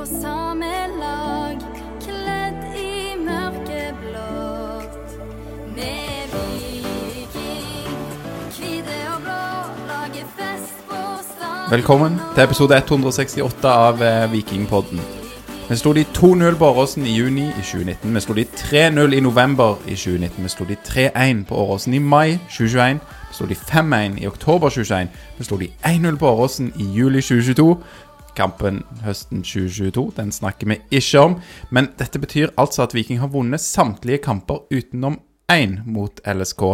på samme lag, kledd i mørkeblått. Vi er viking, hvite og blå, lager fest på stad. Velkommen til episode 168 av eh, Vikingpodden. Vi slo de 2-0 på Åråsen i juni i 2019. Vi slo de 3-0 i november i 2019. Vi slo de 3-1 på Åråsen i mai 2021. Vi slo de 5-1 i oktober 2021. Vi slo de 1-0 på Åråsen i juli 2022. Kampen høsten 2022 den snakker vi ikke om. Men dette betyr altså at Viking har vunnet samtlige kamper utenom én mot LSK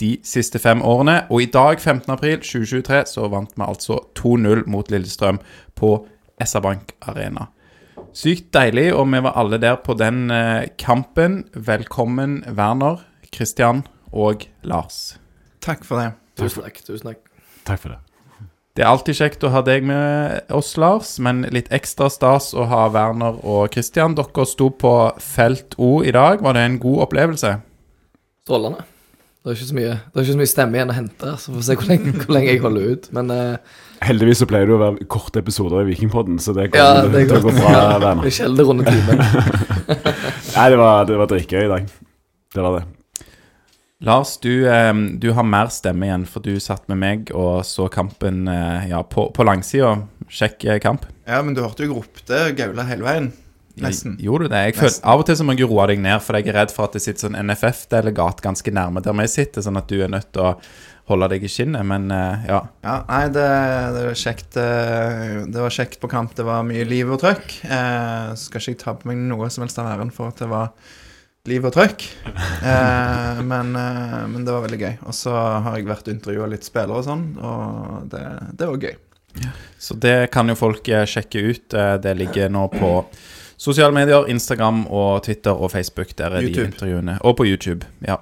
de siste fem årene. Og i dag, 15.4.2023, så vant vi altså 2-0 mot Lillestrøm på SR-Bank Arena. Sykt deilig, og vi var alle der på den eh, kampen. Velkommen, Werner, Christian og Lars. Takk for det. Tusen takk. tusen takk. Takk for det. Det er alltid kjekt å ha deg med oss, Lars, men litt ekstra stas å ha Werner og Christian. Dere sto på felt O i dag. Var det en god opplevelse? Strålende. Det er ikke så mye, det er ikke så mye stemme igjen å hente, så får vi se hvor lenge, hvor lenge jeg holder ut. Men uh, Heldigvis så pleier det å være korte episoder i Vikingpodden, så det ja, kommer det er til å gå bra, Ja, Werner. det er sjelden runde timen. Nei, det var, det var dritgøy i dag. Det var det. Lars, du, eh, du har mer stemme igjen, for du satt med meg og så kampen eh, ja, på, på langsida. Kjekk eh, kamp. Ja, men du hørte jo jeg ropte gaula hele veien. Nesten. Gjorde du det? Jeg føler, av og til så må jeg roe deg ned, for jeg er redd for at det sitter sånn NFF-delegat ganske nærme der vi sitter, sånn at du er nødt til å holde deg i skinnet. Men ja. Ja, nei, det, det var kjekt Det var kjekt på kamp. Det var mye liv og trøkk. Eh, skal ikke jeg ta på meg noe som helst av æren for at det var liv og trøkk. Eh, men, eh, men det var veldig gøy. Og så har jeg vært og intervjua litt spillere og sånn, og det, det var gøy. Så det kan jo folk eh, sjekke ut. Eh, Det ligger nå på sosiale medier, Instagram og Twitter og Facebook. Der er de intervjuene. Og på YouTube. Ja.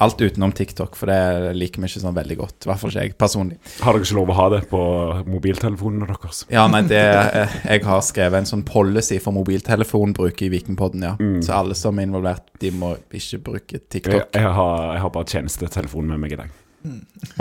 Alt utenom TikTok, for det liker vi ikke sånn veldig godt. I hvert fall ikke jeg personlig. Har dere ikke lov å ha det på mobiltelefonene deres? Ja, nei, det Jeg har skrevet en sånn policy for mobiltelefonbruk i Vikingpodden, ja. Så alle som er involvert, de må ikke bruke TikTok. jeg, har, jeg har bare tjenestetelefon med meg i dag.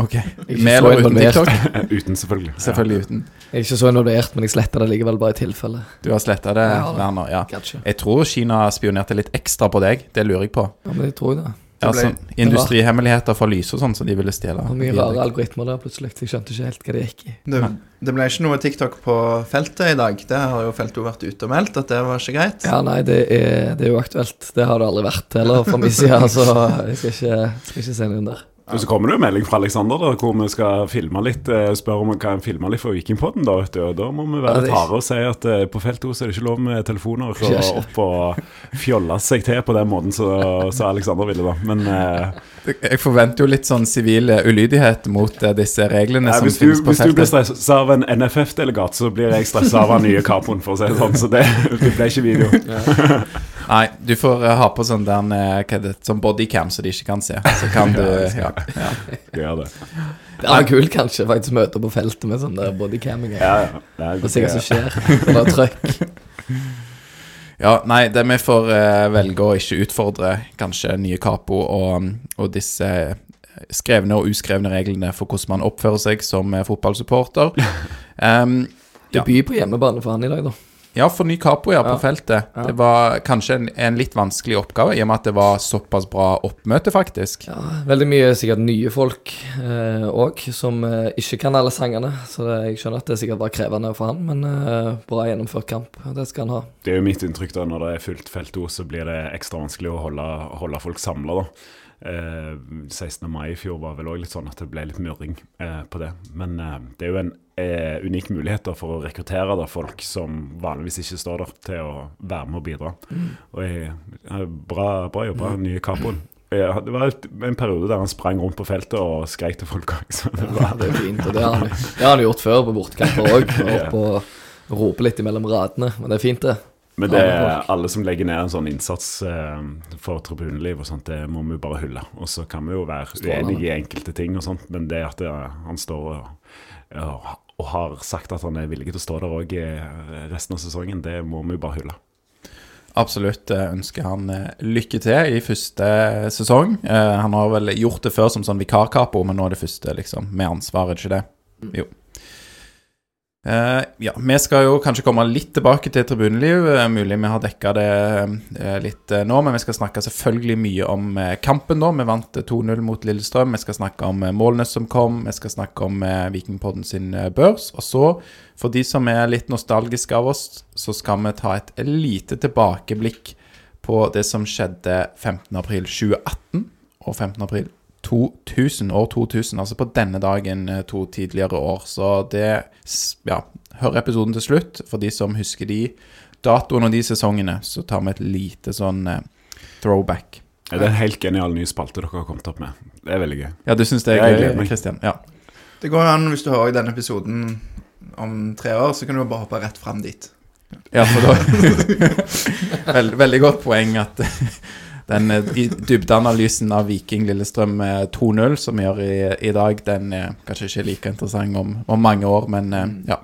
Ok. Ikke Med eller uten involvert. TikTok? Uten, selvfølgelig. Selvfølgelig uten. Jeg er ikke så involvert, men jeg sletter det likevel bare i tilfelle. Du har sletta det, Werner? Ja. Kanskje. Jeg tror Kina spionerte litt ekstra på deg. Det lurer jeg på. Ja, men jeg tror det. Ja, ble- sånn, industrihemmeligheter fra lys og sånn som de ville stjele. Det mye rare algoritmer der plutselig. Jeg skjønte ikke helt hva det gikk i. Det, det ble ikke noe TikTok på feltet i dag. Det har jo feltet vært ute og meldt at det var ikke greit. Ja, nei, det er, det er jo aktuelt. Det har det aldri vært heller fra min side, så jeg skal ikke, skal ikke se noe under. der. Og så kommer det jo melding fra Alexander da, hvor vi skal filme litt. Spør Spørre om vi kan filme litt for Vikingpodden. Da vet du, og da må vi være litt harde og si at eh, på felt O så er det ikke lov med telefoner og opp og fjolle seg til på den måten som Aleksander Alexander ville, da. Men eh, Jeg forventer jo litt sånn sivil eh, ulydighet mot eh, disse reglene ja, som finnes du, finnes på hvis du blir feltet. stressa av en NFF-delegat, så blir jeg stressa av den nye kapoen, for å si det sånn. Så det, det ble ikke video. Nei, du får eh, ha på sånn der hva det, sånn bodycam så de ikke kan se. Så kan du ja, ja. Gjør det. Det er kult, kanskje, faktisk møte på feltet med sånn der. Ja, ja. Og se hva som skjer. Og er trøkk. ja, nei, det vi får uh, velge å ikke utfordre kanskje nye Capo og, og disse eh, skrevne og uskrevne reglene for hvordan man oppfører seg som fotballsupporter. Um, Ja. Debut på hjemmebane for han i dag, da. Ja, for ny capo, ja, på Ja. feltet. Ja. Det var kanskje en, en litt vanskelig oppgave, i og med at det var såpass bra oppmøte, faktisk. Ja, veldig mye sikkert nye folk òg, som eh, ikke kan alle sangene. Så det, jeg skjønner at det sikkert var krevende for han, men eh, bra gjennomført kamp. Det skal han ha. Det er jo mitt inntrykk da, når det er fullt felt O, så blir det ekstra vanskelig å holde, holde folk samla, da. Eh, 16. mai i fjor var vel òg litt sånn at det ble litt murring eh, på det. Men eh, det er jo en eh, unike muligheter for å rekruttere da, folk som vanligvis ikke står der, til å være med og bidra. Og jeg, eh, bra, bra jobba, nye Capoen. Ja, Det var en periode der han sprang rundt på feltet og skreik til folk Også. Så det Ja, det er fint. Og det har han, det har han gjort før på bortekamper òg. Opp og roper litt imellom radene, men det er fint, det. Men det er alle som legger ned en sånn innsats eh, for tribuneliv og sånt, det må vi bare hylle. Og så kan vi jo være uenige i enkelte ting og sånt, men det at det, han står og, og, og har sagt at han er villig til å stå der òg resten av sesongen, det må vi bare hylle. Absolutt eh, ønsker han eh, lykke til i første sesong. Eh, Han har vel gjort det før som sånn vikarkapo, men nå er det første liksom, med ansvar, er det ikke det? Jo. Eh, ja, vi skal jo kanskje komme litt tilbake til tribuneliv. Uh, mulig vi har dekka det uh, litt nå, men vi skal snakke selvfølgelig mye om kampen, da. Vi vant eh, 2-0 mot Lillestrøm. Vi skal snakke om målene som kom. Vi skal snakke om Vikingpodden sin børs. Og så, for de som er litt nostalgiske av oss, så skal vi ta et lite tilbakeblikk på det som skjedde 15.4.2018 og 15.4. 2000, år 2000, altså på denne dagen eh, to tidligere år. Så det Ja, hør episoden til slutt. For de som husker de datoene og de sesongene, så tar vi et lite sånn eh, throwback. Det er en helt genial ny spalte dere har kommet opp med. Det er veldig gøy. Ja, du syns det er gøy. Kristian? Ja. Det går an, hvis du hører denne episoden om tre år, så kan du bare hoppe rett fram dit. Ja, for da Veld, Veldig godt poeng at den eh, dybdeanalysen av Viking Lillestrøm eh, 2-0 som vi gjør i, i dag, den er kanskje ikke like interessant om, om mange år, men eh, ja.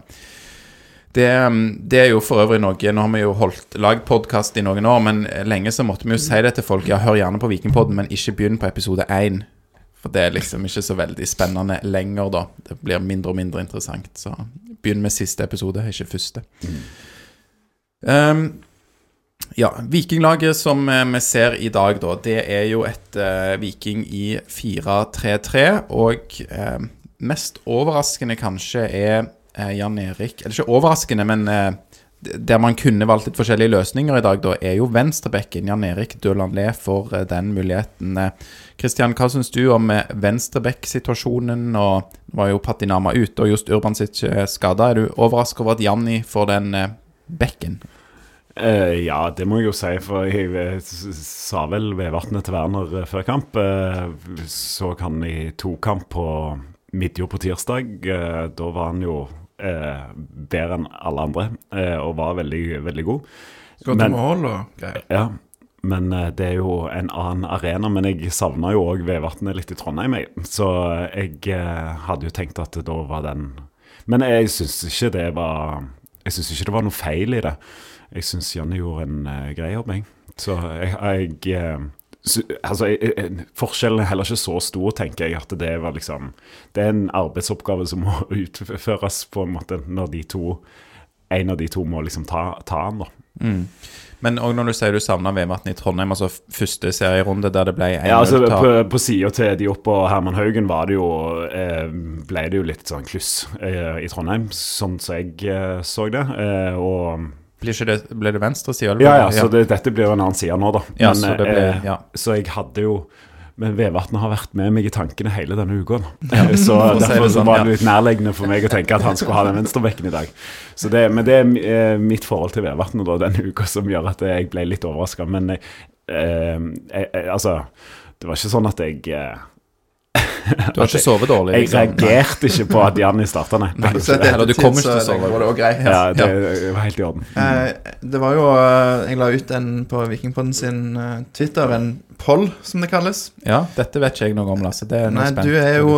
Det, mm, det er jo for øvrig noe Nå har vi jo holdt lagd podkast i noen år, men lenge så måtte vi jo si det til folk. Ja, hør gjerne på Vikingpodden, men ikke begynn på episode én. For det er liksom ikke så veldig spennende lenger, da. Det blir mindre og mindre interessant. Så begynn med siste episode, ikke første. Um, ja, Vikinglaget som eh, vi ser i dag, da, det er jo et eh, Viking i 4-3-3. Og eh, mest overraskende kanskje er eh, Jan Erik Eller ikke overraskende, men eh, der man kunne valgt litt forskjellige løsninger i dag, da, er jo venstrebekken. Jan Erik Døland-Le for eh, den muligheten. Kristian, hva syns du om venstrebekk-situasjonen? Nå var jo Patinama ute, og Just Urbansic sitt skada. Er du overrasket over at Janni får den bekken? Eh, ja, det må jeg jo si, for jeg eh, sa vel Vevatnet til Werner eh, før kamp. Uh, så kan i tokamp på midtjord på tirsdag. Uh, da var han jo bedre enn alle andre, og var veldig, veldig god. Skal til mål og greier. Ja, men det er jo en annen arena. Men jeg savna jo òg Vevatnet litt i Trondheim, jeg. Så jeg hadde jo tenkt at da var den Men jeg syns ikke det var Jeg syns ikke det var noe feil i det. Jeg syns Janne gjorde en uh, grei jobb, jeg. Så jeg, jeg eh, Altså, Forskjellen er heller ikke så stor, tenker jeg. At det var liksom Det er en arbeidsoppgave som må utføres på en måte når de to En av de to må liksom ta, ta den, da. Mm. Men òg når du sier du savna Vevatn i Trondheim, altså første serierunde der det ble 1-0 Ja, altså. På, på sida til de oppe og Herman Haugen var det jo, eh, ble det jo litt sånn kluss eh, i Trondheim, sånn som jeg eh, så det. Eh, og Blir ikke det, ble det venstre side? Ja, ja, så det, dette blir jo en annen side nå, da. Ja, så det ble- eh, ja. så jeg hadde jo Men Vevatnet har vært med meg i tankene hele denne uka. Ja, Så derfor så sånn, var det litt nærliggende for meg å tenke at han skulle ha den venstrebekken i dag. Så det, men det er eh, mitt forhold til Vevatnet denne uka som gjør at jeg ble litt overraska. Men jeg, eh, jeg, jeg, altså Det var ikke sånn at jeg Du har ikke sovet dårlig? Jeg liksom. reagerte ikke på at Janni starta, nei. Nei. Så etter Eller du kommer ikke til å sove. det greit. Ja, det var helt i orden. Eh, det var jo eh, Jeg la ut en på Vikingpodden sin eh, Twitter, en poll, som det kalles. Ja, dette vet ikke jeg noe om, Lasse. Det er Nei, spent. du er jo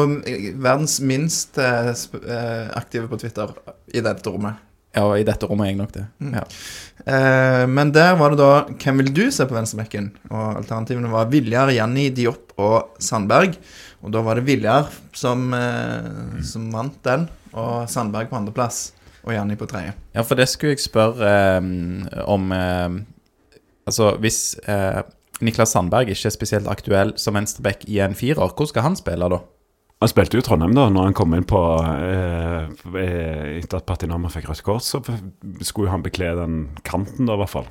verdens minst aktive på Twitter i dette rommet. Ja, i dette rommet er jeg nok det. Mm. Ja. Eh, men der var det da Hvem vil du se på venstrebekken? Og alternativene var Viljar, Janni, Diop og Sandberg. Og da var det Viljar som, eh, som vant den, og Sandberg på andreplass. Og Janni på tredje. ja, for det skulle jeg spørre eh, om eh, Altså, hvis eh, Niklas Sandberg ikke er spesielt aktuell som venstreback i en firer, hvor skal han spille da? Han spilte jo i Trondheim da når han kom inn på eh, eh, Etter at Patinama fikk rødt kort, så skulle han bekle den kanten, da, i hvert fall.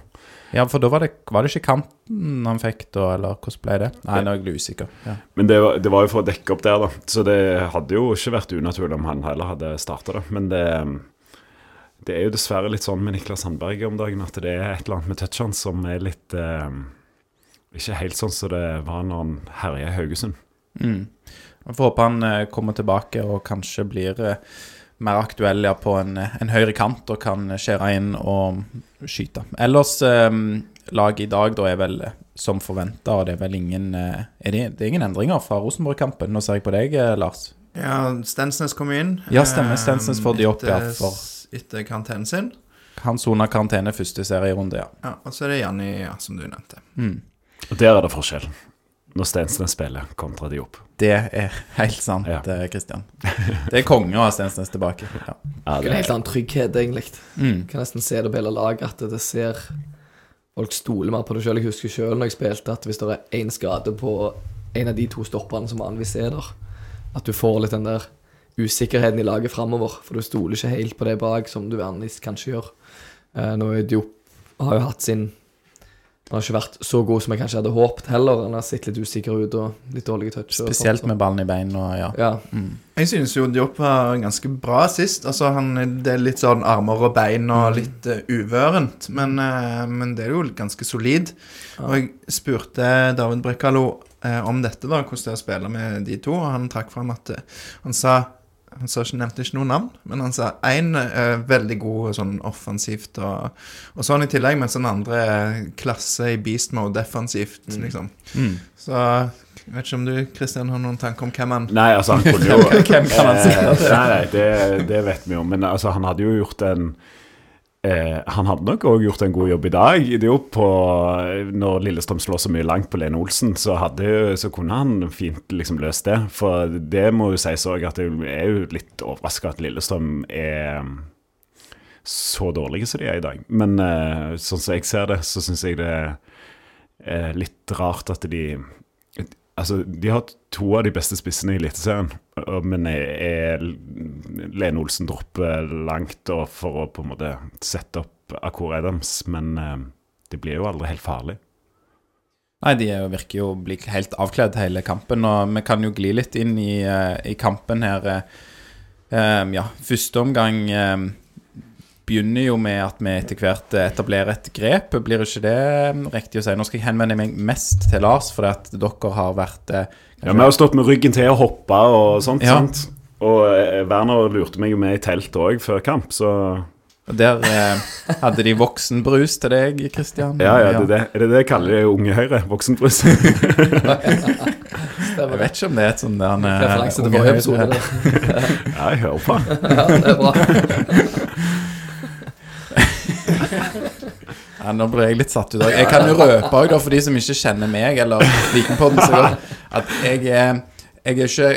Ja, for da var det, var det ikke kanten han fikk da, eller hvordan ble det? Nei, nå er jeg usikker. Ja. Men det var, det var jo for å dekke opp der, da. Så det hadde jo ikke vært unaturlig om han heller hadde starta det. Men det, det er jo dessverre litt sånn med Niklas Sandberg om dagen at det er et eller annet med touchen som er litt eh, Ikke helt sånn som det var når han herja i Haugesund. Mm. Jeg får håpe han eh, kommer tilbake og kanskje blir eh, mer aktuell ja, på en, en høyre kant og kan skjære inn og skyte. Ellers eh, laget i dag da er vel eh, som forventa, og det er vel ingen eh, er det, det er ingen endringer fra Rosenborg-kampen. Nå ser jeg på deg, eh, Lars. Ja, Stensnes kom inn. Ja, stemmer. Stensnes får de opp, ja, etter, for- etter karantenen sin. Han sona karantene første serierunde, ja. Ja, og så er det Janni, ja, som du nevnte. Mm. Og der er det forskjell. Når Stensnes spiller kontra Diop. Det er helt sant, Ja. eh, Det er konge å ha Stensnes tilbake. Ja. Ja, Det er en helt annen trygghet, egentlig. Mm. kan nesten se det på hele laget, at det ser Folk stoler mer på det sjøl. Jeg husker sjøl når jeg spilte, at hvis det er én skade på en av de to stopperne som vanligvis er der, at du får litt den der usikkerheten i laget framover. For du stoler ikke helt på det bak, som du vanligvis kanskje gjør. Eh, nå er Diop har jo hatt sin Han har ikke vært så god som jeg kanskje hadde håpet heller. Han har sett litt usikker ut og litt dårlige touch. Spesielt sånt, med ballen i bein ja. ja. Mm. Jeg synes jo Diop var ganske bra sist. Altså, han, det er litt sånn armer og bein og litt uh, uvørent, men, uh, men det er jo ganske solid. Og jeg spurte David Brekkalo uh, om dette, da, hvordan det er å spille med de to, og han trakk fram at eh, han sa han sa ikke, nevnte ikke noe navn, men han sa én eh, veldig god sånn offensivt og, og sånn i tillegg, mens den andre er klasse i beast mode defensivt, liksom. Mm. Så jeg vet ikke om du Kristian, har noen tanke om hvem han Nei, altså, han kunne jo Hvem kan han si? Eh. Nei, nei, det, det vet vi jo. Men altså, han hadde jo gjort en eh, Han hadde nok òg gjort en god jobb i dag. Det jo på, når Lillestrøm slår så mye langt på Lene Olsen, så, hadde, så kunne han fint liksom løst det. For det må jo sies òg at jeg er jo litt overraska at Lillestrøm er så dårlige som de er i dag. Men eh, sånn som jeg ser det, så syns jeg det er litt rart at de Altså, de har to av de beste spissene i Eliteserien, men er, Lene Olsen dropper langt for å på en måte sette opp Akor Adams, men eh, det blir jo aldri helt farlig. Nei, de er virker jo å bli helt avkledd hele kampen, og vi kan jo gli litt inn i, eh, i kampen her. eh, ja, første omgang eh, begynner jo med at vi etter hvert etablerer et grep. Blir ikke det eh, riktig å si? Nå skal jeg henvende meg mest til Lars, for at dere har vært kanskje... Ja, Vi har jo stått med ryggen til og hoppa og sånt. Ja. sant? Og eh, Werner lurte meg jo med i telt òg før kamp, så Og Der eh, hadde de voksenbrus til deg, Kristian. ja, ja, det, er det, det det jeg kaller det Unge Høyre? Voksenbrus? Jeg vet ikke om det er et sånt der eh, Referanse til unge forrige episode. ja, jeg hører på. Ja, det er bra. Ja, nå ble jeg litt satt ut. også. Jeg kan jo røpe også, for de som ikke kjenner meg eller Vikingpodden så godt, at jeg er, jeg er ikke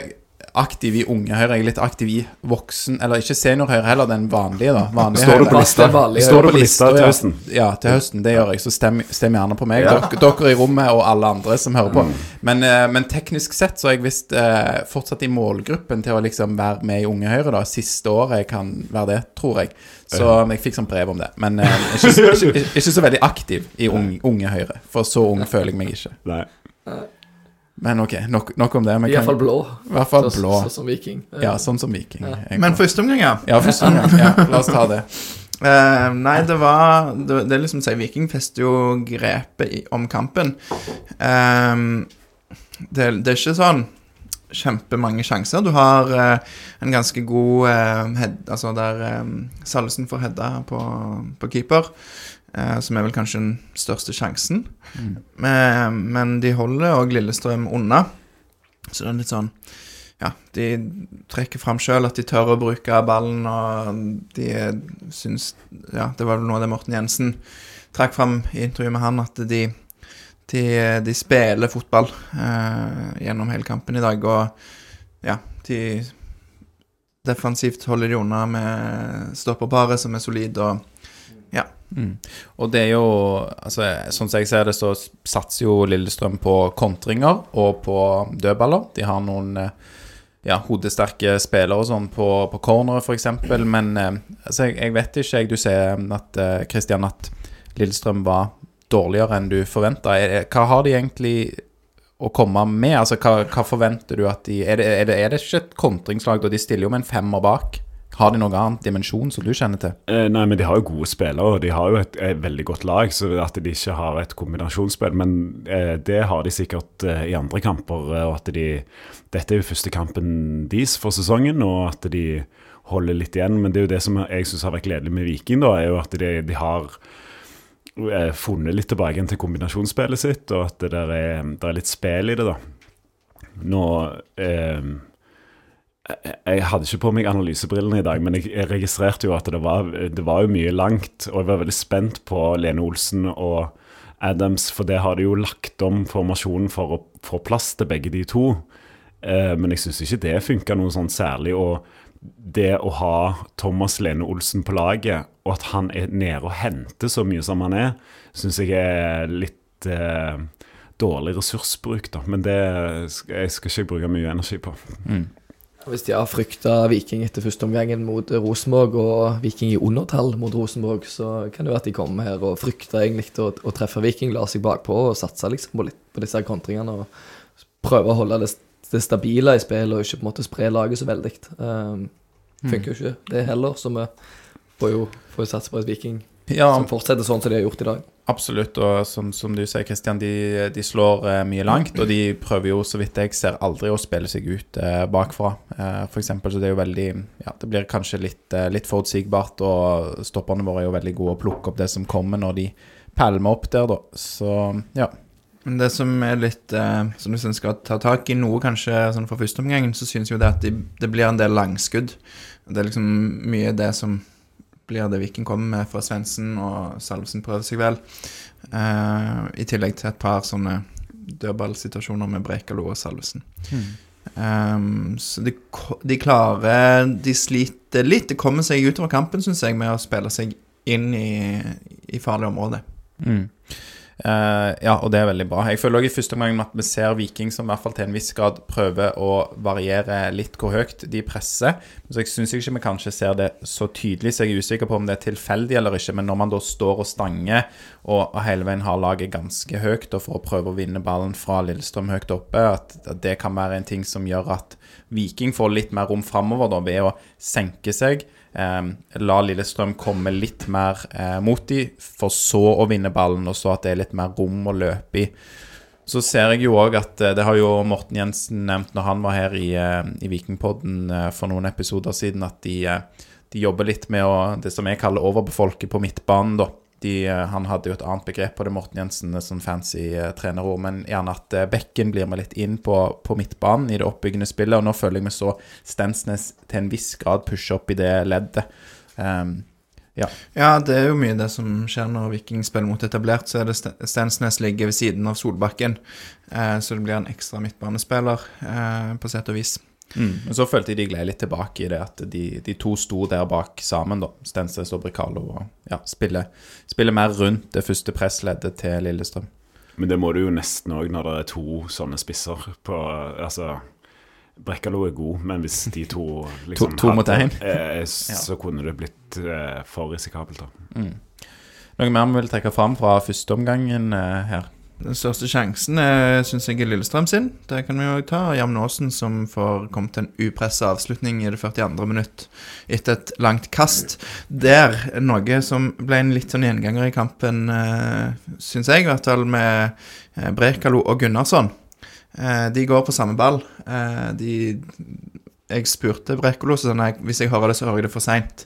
aktiv i Unge Høyre. Jeg er litt aktiv i voksen Eller ikke Senior Høyre, heller den vanlige, da. Vanlige Står du på lista? Står du på lista til høsten? Ja, til høsten. Det gjør jeg. Så stem, stem gjerne på meg. Ja. Dere, dere i rommet og alle andre som hører på. Men, eh, men teknisk sett så er jeg visst eh, fortsatt i målgruppen til å liksom være med i Unge Høyre. da Siste året jeg kan være det, tror jeg. Så jeg fikk sånn brev om det. Men eh, ikke, så- ikke, ikke så veldig aktiv i unge, unge Høyre. For så ung føler jeg meg ikke. Nei. Men ok, nok, nok om det. I hvert fall blå. I hvert fall Så- blå. Sånn som viking. Ja, sånn som Viking. Ja. Men første omgang, ja. Ja, første omgang. Ja, la oss ta det. Uh, nei, det var Det, det er liksom å si Viking fester jo grepet i, om kampen. Ehm, det, det er ikke sånn kjempemange sjanser. Du har uh, en ganske god head, Altså der um, Salvesen får heada på, på keeper, som er vel kanskje den største sjansen. Men, men de holder òg Lillestrøm unna. Så det er litt sånn Ja, de trekker fram sjøl at de tør å bruke ballen, og de syns Ja, det var vel noe av det Morten Jensen trakk fram i intervjuet med han, at de, de, de spiller fotball eh, gjennom hele kampen i dag, og ja, de Defensivt holder de unna med stopperparet, som er solid, og Mm. Og det er jo altså, Sånn som jeg ser det, så satser jo Lillestrøm på kontringer og på dødballer. De har noen eh, ja, hodesterke spillere og sånn på, på cornere, f.eks. Men eh, altså, jeg, jeg vet ikke, jeg. Du sier at Kristian, at Lillestrøm var dårligere enn du forventa. Hva har de egentlig å komme med? Altså, hva, hva forventer du at de Er det, er det, er det ikke et kontringslag, da? De stiller jo med en femmer bak. Har de noen annen dimensjon som du kjenner til? Eh, Nei, men de har jo gode spillere, og de har jo et, et veldig godt lag. Så at de ikke har et kombinasjonsspill, men eh, det har de sikkert eh, i andre kamper. eh, Og at de Dette er jo første kampen deres for sesongen, og at de holder litt igjen. Men det er jo det som jeg syns har vært gledelig med Viking, da, er jo at de, de har eh, funnet litt tilbake til kombinasjonsspillet sitt, og at det der er, der er litt spill i det, da. Nå eh, jeg, hadde ikke på meg analysebrillene i dag, men jeg, registrerte jo at det var, det var jo mye langt, og jeg var veldig spent på Lene Olsen og Adams, for det har de jo lagt om formasjonen for å få plass til begge de to. Eh, men jeg syns ikke det funka noe sånn særlig. Og det å ha Thomas Lene Olsen på laget, og at han er nede og henter så mye som han er, syns jeg er litt eh, dårlig ressursbruk, da. Men det skal, jeg skal ikke bruke mye energi på. Hvis de har frykta Viking etter første omgangen mot Rosenborg, og Viking i undertall mot Rosenborg, så kan det være at de kommer her og frykter egentlig å, å treffe Viking, lar seg bakpå og satser liksom på, litt, på disse kontringene. og Prøver å holde det, det stabile i spillet og ikke på en måte spre laget så veldig. Um, funker jo ikke det heller, så vi får jo, får satse på et Viking Ja, som fortsetter sånn som de har gjort i dag. Absolutt, og som, som du sier, Kristian, de, de slår eh, mye langt. Og de prøver jo, så vidt jeg ser, aldri å spille seg ut eh, bakfra. Eh, eksempel, så det er jo veldig Ja, det blir kanskje litt, eh, litt forutsigbart, og stopperne våre er jo veldig gode å plukke opp det som kommer, når de pælmer opp der, da. Så ja. Men det som er litt eh, Som hvis en skal ta tak i noe, kanskje sånn for første omgang, så synes jo det at de, det blir en del langskudd. Det er liksom mye det som blir det Viken kommer med fra Svendsen, og Salvesen prøver seg vel. Eh, I tillegg til et par sånne dødballsituasjoner med Brekalo og Salvesen. Um, så de, de klarer De sliter litt. De kommer seg utover kampen, syns jeg, med å spille seg inn i, i farlig område. Mm. Eh, ja, og det er veldig bra. Jeg føler også i første omgang at vi ser Viking som i hvert fall til en viss grad prøver å variere litt hvor høyt de presser. Så jeg syns ikke vi kanskje ser det så tydelig, så jeg er usikker på om det er tilfeldig eller ikke. Men når man da står og stanger og, hele veien har laget ganske høyt og for å prøve å vinne ballen fra Lillestrøm høyt oppe, at, det kan være en ting som gjør at Viking får litt mer rom framover ved å senke seg. Eh, la Lillestrøm komme litt mer eh, mot de, for så å vinne ballen, og så at det er litt mer rom å løpe i. Så ser jeg jo òg at eh, det har jo Morten Jensen nevnt når han var her i, eh, i Vikingpodden for noen episoder siden, at de, de jobber litt med å, det som jeg kaller overbefolke på midtbanen, da. De, eh, han hadde jo et annet begrep på det, Morten Jensen, sånn fancy eh, trenerord, men gjerne at bekken blir med litt inn på, på midtbanen i det oppbyggende spillet. Og nå føler jeg vi så Stensnes til en viss grad pushe opp i det leddet. Um, ja. Ja, det er jo mye det som skjer når Viking spiller mot etablert. Så er det Stensnes ligger ved siden av Solbakken, uh, så det blir en ekstra midtbanespiller, på sett og vis. Mm. Men så følte jeg de gled litt tilbake i det at de, de to sto der bak sammen, da. Stensnes og Bricalo. Og ja, spiller, spiller mer rundt det første pressleddet til Lillestrøm. Men det må du jo nesten òg når det er to sånne spisser på Altså, Brekkalo er god, men hvis de to liksom To- to mot én. eh, så kunne det blitt eh, for risikabelt, da. Noe mer vi vil trekke fram fra førsteomgangen eh, her? Den største sjansen syns jeg er Lillestrøm sin. Det kan vi jo ta. Jamn Aasen som får komme til en upressa avslutning i det 42. minutt etter et langt kast. Der noe som ble en litt sånn gjenganger i kampen, uh, syns jeg, i hvert fall med uh, Brekalo og Gunnarsson. Eh, de går på samme ball. Eh, de Jeg spurte Brekalo, så sånn, at hvis jeg hører det, så hører jeg det for seint.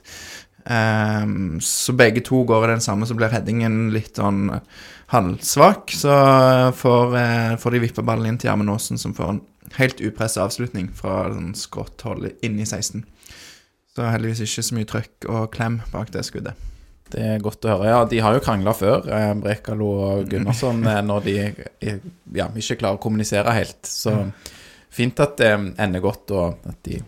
Så begge to går i den samme, så blir headingen litt sånn halvsvak. Så får, eh, får de vippa ballen inn til Gjermund Aasen, som får en helt upressa avslutning fra sånn skrått hold inn i 16. Så heldigvis ikke så mye trøkk og klem bak det skuddet. Det er godt å høre. Ja, de har jo krangla før, eh, Brekalo og Gunnarsson, eh, når de eh, ja, ikke klarer å kommunisere helt. Så fint at det ender godt, og at de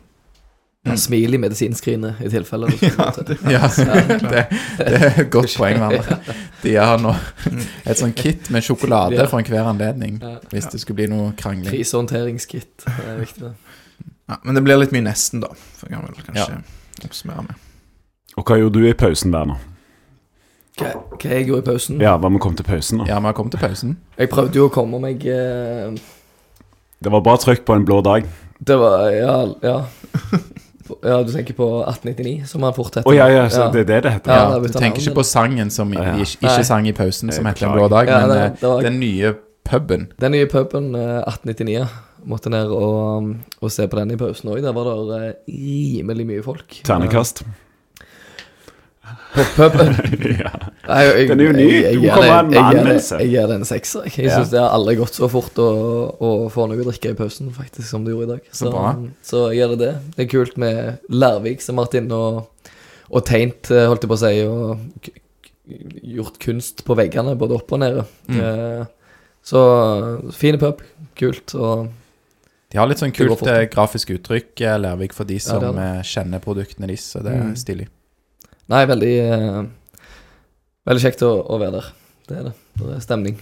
Ja, smil i medisinskrinet i tilfelle. det gå til. Ja, det, det er et godt poeng, Vander. De har nå et sånn kit med sjokolade for enhver anledning, hvis det skulle bli noe krangling. Krisehåndteringskit. Det er viktig. det. Ja, men det blir litt mye nesten, da. For jeg kan vel kanskje oppsummere med. Og hva gjorde du i pausen, Werner? Hva, hva jeg gjorde i pausen? Ja, hva med kom til pausen, da? Ja, vi har kommet til pausen. Jeg prøvde jo å komme meg eh, Det var bra trykk på en blå dag. Det var Ja, ja. Ja, du tenker på 1899, som han fort heter. Oh, ja, ja, så det er det det heter? Ja, Ja, du tenker ikke på sangen som Ja. ikke, ikke sang i pausen, som heter En blå dag, Ja, men det- eh, det var- den nye puben. Den nye puben, eh, 1899, måtte ned og, og se på den i pausen òg. Der var det eh, rimelig mye folk. Ternekast. På puben. ja. Nei, jeg, Den er jo ny. Du kommer med en det- anmeldelse. jeg gir det en sekser. jeg. Jeg Ja. syns det har aldri gått så fort å, å få noe å drikke i pausen faktisk som det gjorde i dag. Så så jeg gjør det det. Det er kult med Lærvik som har vært inne og, og tegnet, eh, holdt jeg på å si, og gjort kunst på veggene, både opp og nede. Mm. Eh, så fine pub. Kult. Og De har litt sånn kult eh, grafisk uttrykk, Lærvik, for de som det det. eh, kjenner produktene deres, så det er Mm. stilig. Nei, veldig eh, Veldig kjekt å, å være der. Det er det. Det er stemning.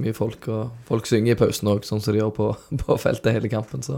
Mye folk, og folk synger i pausen òg, sånn som de gjør på, på feltet hele kampen. Så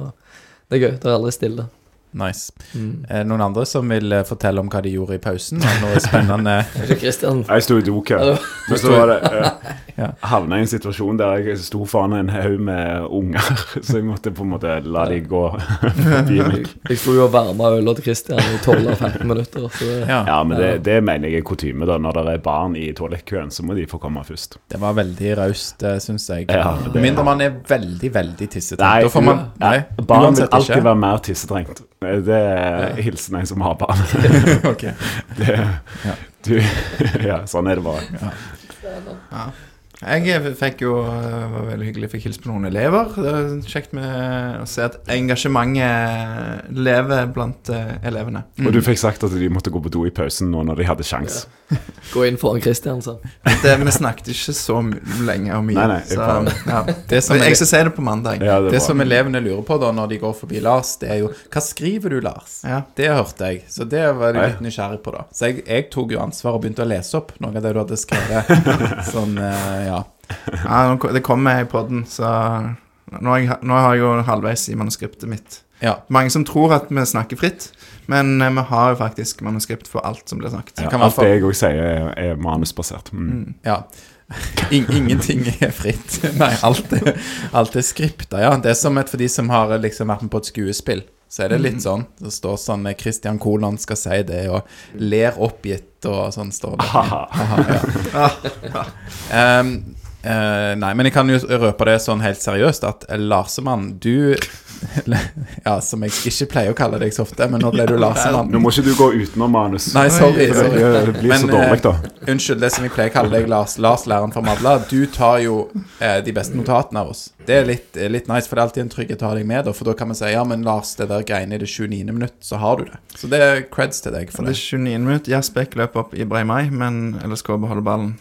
det er gøy. Det er aldri stille. Nice. Mm. Er det noen andre som vil eh, fortelle om hva de gjorde i pausen? Det Noe spennende? Christian Jeg sto i dokø. Hallo. Så jeg der, Ja. eh, havna i en situasjon der jeg sto foran en haug med unger, så jeg måtte på en måte la de gå forbi meg. Jeg sto jo og varma øla til Christian i 12-15 minutter. Så det, Ja, Ja, men det, det mener jeg er kutyme, da. Når det er barn i toalettkøen, så må de få komme først. det var veldig raust, syns jeg. Ja, Med det- mindre man er veldig, veldig tissetrengt. Nei, Da får man Nei, barn vil uansett alltid ikke. være mer tissetrengt. Det er hilsen en som har barn. Ok. Det, du, ja, sånn er det bare. Ja. Jeg fikk jo var veldig hyggelig. Fikk hilse på noen elever. Det var kjekt med å se at engasjementet lever blant elevene. Mm. Og du fikk sagt at de måtte gå på do i pausen nå når de hadde sjans. Gå inn foran Christian, så. Det, vi snakket ikke så lenge og mye. Nei, nei, jeg så, ja. Det som er Jeg skal si det på mandag. Ja, det Det som elevene lurer på da når de går forbi Lars, det er jo Hva skriver du, Lars? Ja. Det hørte jeg, så det var jeg litt nysgjerrig på, da. Så jeg, jeg tok jo ansvar og begynte å lese opp noe av det du hadde skrevet. sånn, eh, ja. Ja, det kommer i podden, så nå jeg, nå har jeg jo halvveis i manuskriptet mitt. ja. Mange som tror at vi snakker fritt, men eh, vi har jo faktisk manuskript for alt som blir snakket. ja, Alt det jeg òg sier, er, er manusbasert. Mm. Mm. ja. In ingenting er fritt. Nei, alt er, alt er skripta, ja. Det er som et for de som har liksom vært med på et skuespill. Så er det litt sånn. Det står sånn eh, Christian Kolon skal si det, og ler oppgitt, og sånn står det. Aha. Aha, ja. Ehm, eh, nei, men jeg kan jo røpe det sånn helt seriøst at eh, Larsemann, du Ja, som jeg ikke pleier å kalle deg så ofte, men nå ble du Larsemann. Nå må ikke du gå utenom manus. Nei, sorry. Sorry. Det, det blir så dårlig, da. Uh, Unnskyld, det som jeg pleier å kalle deg, Lars, Lars læreren fra Madla. Du tar jo uh, de beste notatene av oss. Det er litt, eh, litt nice, for det er alltid en trygghet å ha deg med, da, for da kan vi si ja, men Lars, det der greiene i det 29. minutt, så har du det. Så det er creds til deg for Det det. er 29 minutt, Jasbekk løp opp i Breimai, men LSK beholder ballen.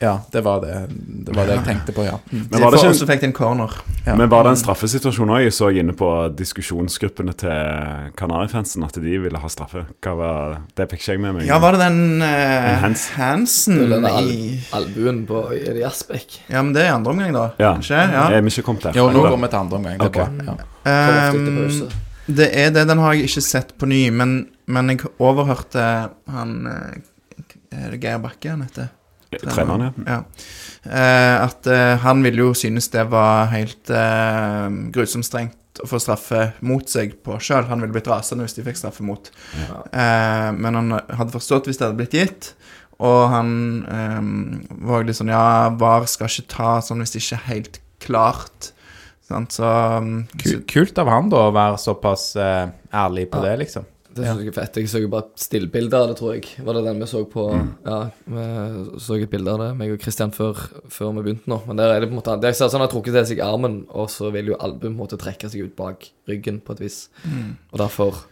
Ja, det var det, det, var det jeg tenkte på, ja. Mm. Men var det ikke så fikk en corner. Ja. Men var det en straffesituasjon òg? Jeg så inne på diskusjonsgruppene til Kanarifansen at de ville ha straffe. Hva var Det fikk ikke jeg med meg. Ja, var det den uh, En hands. Hansen Eller den al i albuen på Jaspek. Ja, men det er andre omgang, da. Ja. Kanskje? Ja. Er vi ikke kommet der? Jo, nå går vi til andre omgang. Det er Ok. bra. Ja. Um, det er det. Den har jeg ikke sett på ny, men, men jeg overhørte han eh, Er det Geir Bakke han heter? Treneren, ja. Ja. Eh, at eh, han ville jo synes det var helt eh, grusomt strengt å få straffe mot seg på sjøl. Han ville blitt rasende hvis de fikk straffe mot. Eh, men han hadde forstått hvis det hadde blitt gitt. Og han eh, var litt sånn Ja, VAR skal ikke ta sånn hvis det ikke er helt klart. Sant? Så, så Kult av han da å være såpass eh, ærlig på det, liksom. Det synes jeg er fett. Jeg så jo bare stillbilder stillbilde av det, tror jeg. Var det den vi så på Ja, vi så et bilde av det, meg og Christian, før, før vi begynte nå. Men der er det på en måte Det er sånn at han har trukket til seg armen, og så vil jo albuen måtte trekke seg ut bak ryggen på et vis. Og derfor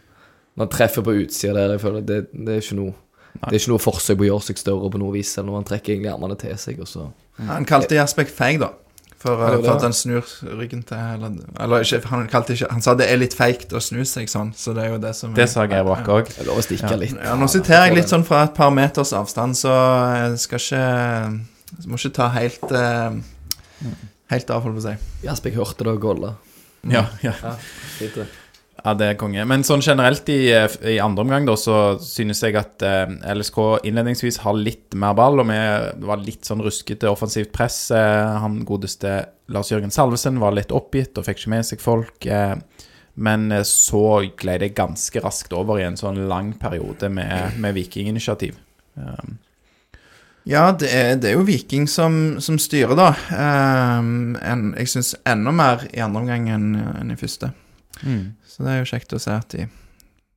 Når han treffer på utsida der, jeg føler det, det er ikke noe Det er ikke noe forsøk på å gjøre seg større på noe vis, eller når han trekker egentlig armene til seg, og så Han kalte Jaspek feig, da. For, Ja, det var for at han snur ryggen til Eller, eller ikke, han kalte ikke Han sa det er litt feigt å snu seg sånn, så det er jo det som Det sa Geir Bakke òg. Det er lov å stikke litt. Ja, nå siterer jeg litt sånn fra et par meters avstand, så jeg skal ikke jeg Må ikke ta helt eh, Helt av, holdt på å si. jeg hørte det og golla. Ja, ja. Ja, fint det. Ja, det er konge. Men sånn generelt i, eh, i andre omgang, da, så synes jeg at eh, LSK innledningsvis har litt mer ball, og vi var litt sånn ruskete offensivt press. Eh, han godeste Lars-Jørgen Salvesen var litt oppgitt og fikk ikke med seg folk. Eh, men eh, så gled det ganske raskt over i en sånn lang periode med, med vikinginitiativ. Um, Ja, det er, det er jo Viking som, som styrer, da. Ehm, en, jeg syns enda mer i andre omgang enn enn i første. Mm. Så det er jo kjekt å se at de,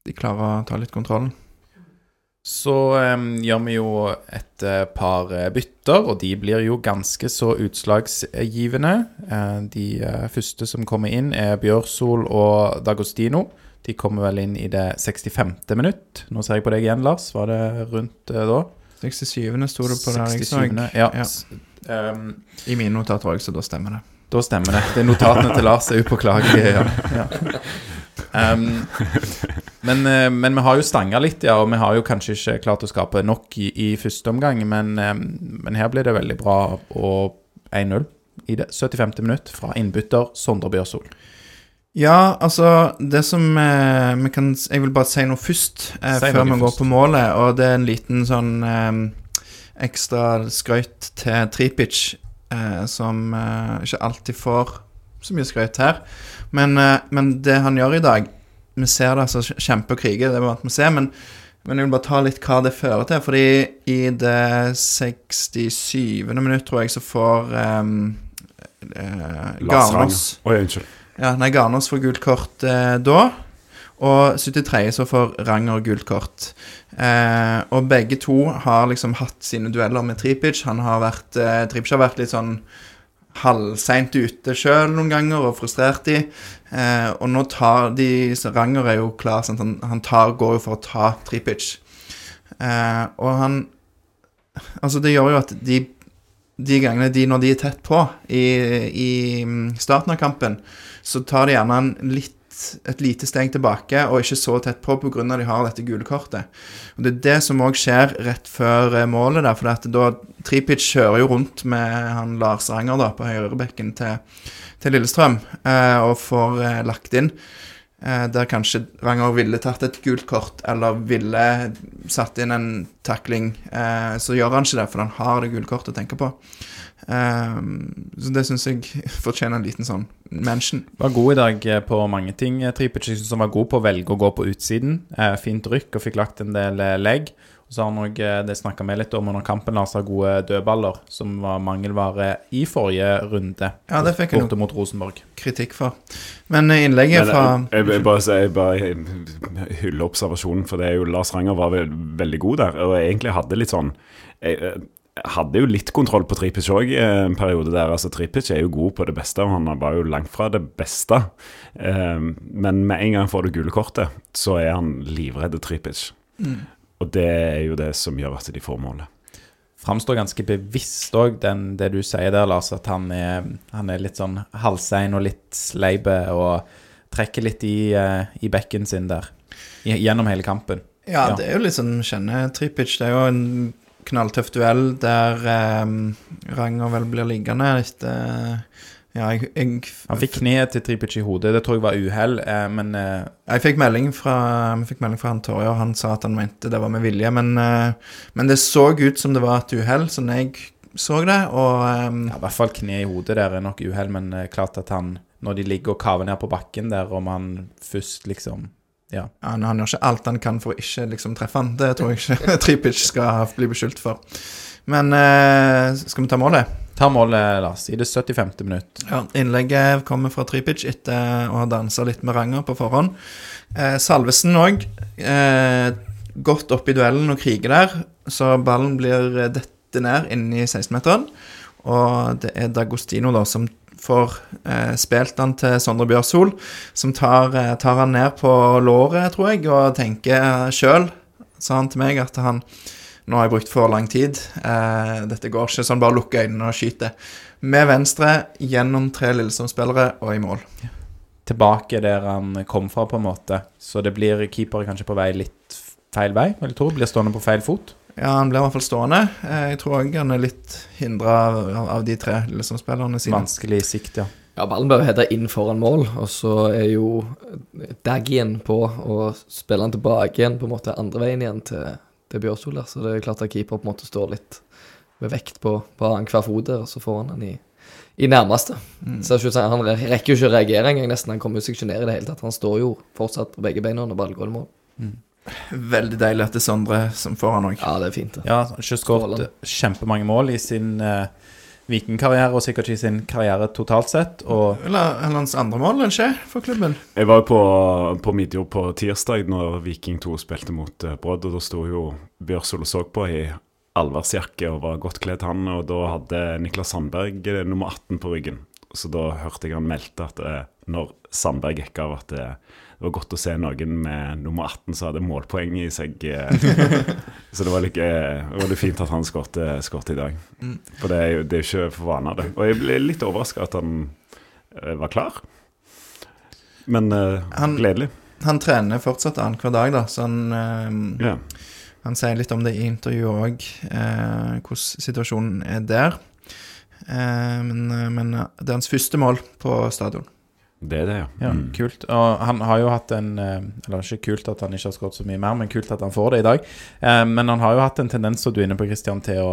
de klarer å ta litt kontrollen. Så em, gjør vi jo et eh, par eh, bytter, og de blir jo ganske så utslagsgivende. Eh, de første som kommer inn, er Bjørsol og Dagostino. De kommer vel inn i det 65. minutt. Nå ser jeg på deg igjen, Lars. Var det rundt eh, da? 67. sto det på der jeg så. 67., Ja. Ja. Um, I mine notater òg, så da stemmer det. Da stemmer det. Det er notatene til Lars er upåklagelige. Ja. Ja. Um, men, eh, men vi har jo stanga litt, ja, og vi har jo kanskje ikke klart å skape nok i, i første omgang. Men, eh, men her blir det veldig bra og 1-0 i det 75. minutt fra innbytter Sondre Bjørsol. Ja, altså Det som eh, vi kan Jeg vil bare si noe først, eh, Si før vi går først. på målet. Og det er en liten sånn eh, ekstra skrøyt til Tripic, eh, som eh, ikke alltid får så mye skrøyt her. Men, eh, men det han gjør i dag Vi ser det, altså kjempe og krige, det er vi vant med å se, men, men jeg vil bare ta litt hva det fører til. Fordi i det 67. minutt, tror jeg, så får eh, eh, Garnås Oi, unnskyld. ja, nei, Garnås får gult kort eh, da. Og 73. så får Ranger gult kort. Eh, og begge to har liksom hatt sine dueller med Tripic. Han har vært eh, Tripic har vært litt sånn halvseint ute sjøl noen ganger og frustrert de. Eh, og nå tar de så Ranger er jo klar, sant? Han, han tar, går jo for å ta Tripic. Eh, og han Altså, det gjør jo at de de gangene de, når de er tett på i, i mm, starten av kampen, så tar de gjerne en litt, et lite steg tilbake og ikke så tett på pga. de har dette gule kortet. Og Det er det som òg skjer rett før eh, målet. der, for at da Tripic kjører jo rundt med han Lars Ranger da, på høyrebekken til, til Lillestrøm eh, og får eh, lagt inn. Eh, der kanskje Ranger ville tatt et gult kort eller ville satt inn en takling. Eh, så gjør han ikke det, for han har det gule kortet å tenke på. Eh, så det syns jeg fortjener en liten sånn mention. Var god i dag eh, på mange ting. eh, Tripic jeg han var god på å velge å gå på utsiden. Uh, fint rykk og fikk lagt en del legg. Og så har han eh, det snakka vi litt om under kampen, Lars har gode dødballer, som var mangelvare i forrige runde. Ja, det fikk jeg Borte mot Rosenborg. kritikk for. Men innlegget Men, fra jeg, jeg, bare, jeg bare hyller observasjonen, for det er jo Lars Ranger var vel, veldig god der. Og egentlig hadde litt sånn jeg hadde jo litt kontroll på Tripic òg en periode der. altså Tripic er jo god på det beste, og han var jo langt fra det beste. Eh, men med en gang får det gule kortet, så er han livredd Tripic. Og det er jo det som gjør at de får målet. Framstår ganske bevisst òg, det du sier der, Lars, at han er, han er litt sånn halvsein og litt sleipe og trekker litt i, eh, i bekken sin der. Gjennom hele kampen. Ja, Ja. det er jo litt sånn kjenne Tripic. Det er jo en knalltøff duell der um, Ranger vel blir liggende etter Ja, jeg, jeg, Han fikk kneet til Tripic i hodet, det tror jeg var uhell, eh, men eh, jeg fikk melding fra, vi fikk melding fra han Torje, og han sa at han mente det var med vilje. Men, eh, men det så ut som det var et uhell, så jeg så det, og eh, ja, i hvert fall kne i hodet der er nok uhell, men eh, klart at han, når de ligger og kaver ned på bakken der, om han først liksom Ja. han, han gjør ikke alt han kan for å ikke liksom treffe han. Det tror jeg ikke Tripic skal bli beskyldt for. Men eh, skal vi ta målet? Ta målet, Lars, i det 75. minutt. Ja, Innlegget kommer fra Tripic etter å ha dansa litt med Ranger på forhånd. Eh, Salvesen òg. Eh, godt opp i duellen og kriger der, så ballen blir eh, dette ned inni 16-meteren. Og det er Dagostino da som får eh, spilt han til Sondre Bjørsol, som tar, eh, tar han ned på låret, tror jeg, og tenker sjøl, sa han til meg, at han nå har jeg brukt for lang tid. Eh, dette går ikke sånn, bare lukke øynene og skyte. Med venstre, gjennom tre Lillesand-spillere og i mål. Tilbake der han kom fra, på en måte. Så det blir keeper kanskje på vei litt feil vei, vil jeg tro. Blir stående på feil fot. Ja, han blir i hvert fall stående. Eh, jeg tror òg han er litt hindra av, de tre liksom, spillerne sine. Vanskelig sikt, ja. Ja, ballen bør hete inn foran mål, og så er jo Daggien på å spille den tilbake igjen, på en måte andre veien igjen til, til Bjørsol der. Så det er klart at keeper på en måte står litt med vekt på, på annenhver fot der, og så får han den i, i nærmeste. Så jeg synes Han rekker jo ikke å reagere engang, nesten. Han kommer seg ikke ned i det hele tatt. Han står jo fortsatt på begge beina når ballen går i mål. Veldig deilig at det er Sondre som får han òg. Ja, det er fint. det. Ja, ikke skåret kjempemange mål i sin uh, vikingkarriere, og sikkert ikke i sin karriere totalt sett. Og Eller, eller hans andre mål, eller ikke, for klubben. Jeg var jo på, på Midjord på tirsdag når Viking 2 spilte mot uh, Brodd, og da sto jo Bjørsol og så på i allværsjakke og var godt kledd, han. Og da hadde Niklas Sandberg uh, nummer 18 på ryggen. Så da hørte jeg han meldte at uh, når Sandberg gikk av, at det, det var godt å se noen med nummer 18 som hadde målpoeng i seg. eh. så det var litt, eh, det var litt fint at han skåret i dag. For det er jo det er ikke for vane av det. Og jeg ble litt overraska at han eh, var klar. Men Han- gledelig. Han trener fortsatt annenhver dag, da, så han Ja. Han sier litt om det i intervjuet òg, eh, hvordan situasjonen er der. Eh, men, men det er hans første mål på stadion. Det er det, ja. ja, Mm. kult. Og han har jo hatt en eh, Eller ikke kult at han ikke har skåret så mye mer, men kult at han får det i dag. Eh, men han har jo hatt en tendens, som du er inne på, Christian, til å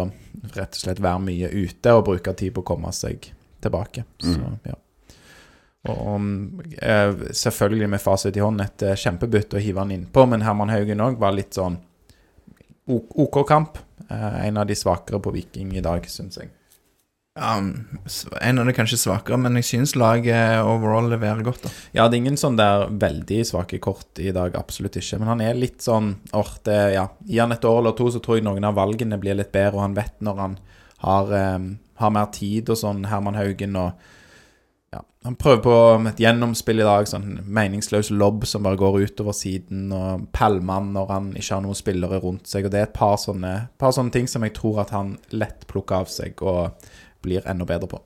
rett og slett være mye ute og bruke tid på å komme seg tilbake. Så, ja. Og om, eh, selvfølgelig med fasit i hånd et kjempebytte å hive han innpå, men Herman Haugen òg var litt sånn OK kamp. En av de svakere på Viking i dag, syns jeg. Ja, en av de kanskje svakere, men jeg syns laget overall leverer godt. da. Ja, det er ingen sånn der veldig svake kort i dag, absolutt ikke. Men han er litt sånn det, ja. Gi han et år eller to, så tror jeg noen av valgene blir litt bedre, og han vet når han har, um, har mer tid og sånn, Herman Haugen og ja, Han prøver på et gjennomspill i dag, sånn meningsløs lobb som bare går utover siden, og pælmer når han ikke har noen spillere rundt seg. og Det er et par sånne, par sånne ting som jeg tror at han lett plukker av seg og blir enda bedre på.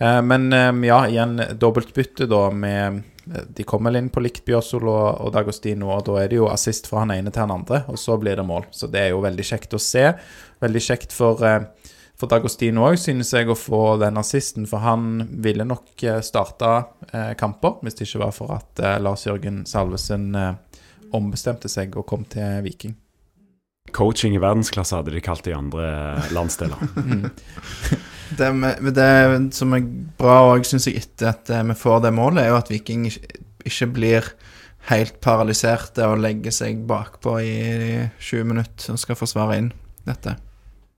Eh, Men eh, ja, igjen dobbeltbytte da med eh, De kommer inn på likt Bjørsol og, Dagostino, og da er det jo assist fra han ene til han andre, og så blir det mål. Så det er jo veldig kjekt å se. Veldig kjekt for, for Dagostino òg, synes jeg, å få den assisten, for han ville nok starta kamper hvis det ikke var for at Lars Jørgen Salvesen ombestemte seg og kom til Viking. Coaching i verdensklasse hadde de kalt det i andre landsdeler. Det, med, med det som er bra òg, syns jeg, etter at eh, vi får det målet, er jo at Viking ikke, blir helt paralyserte og legger seg bakpå i 20 minutter og skal forsvare inn dette.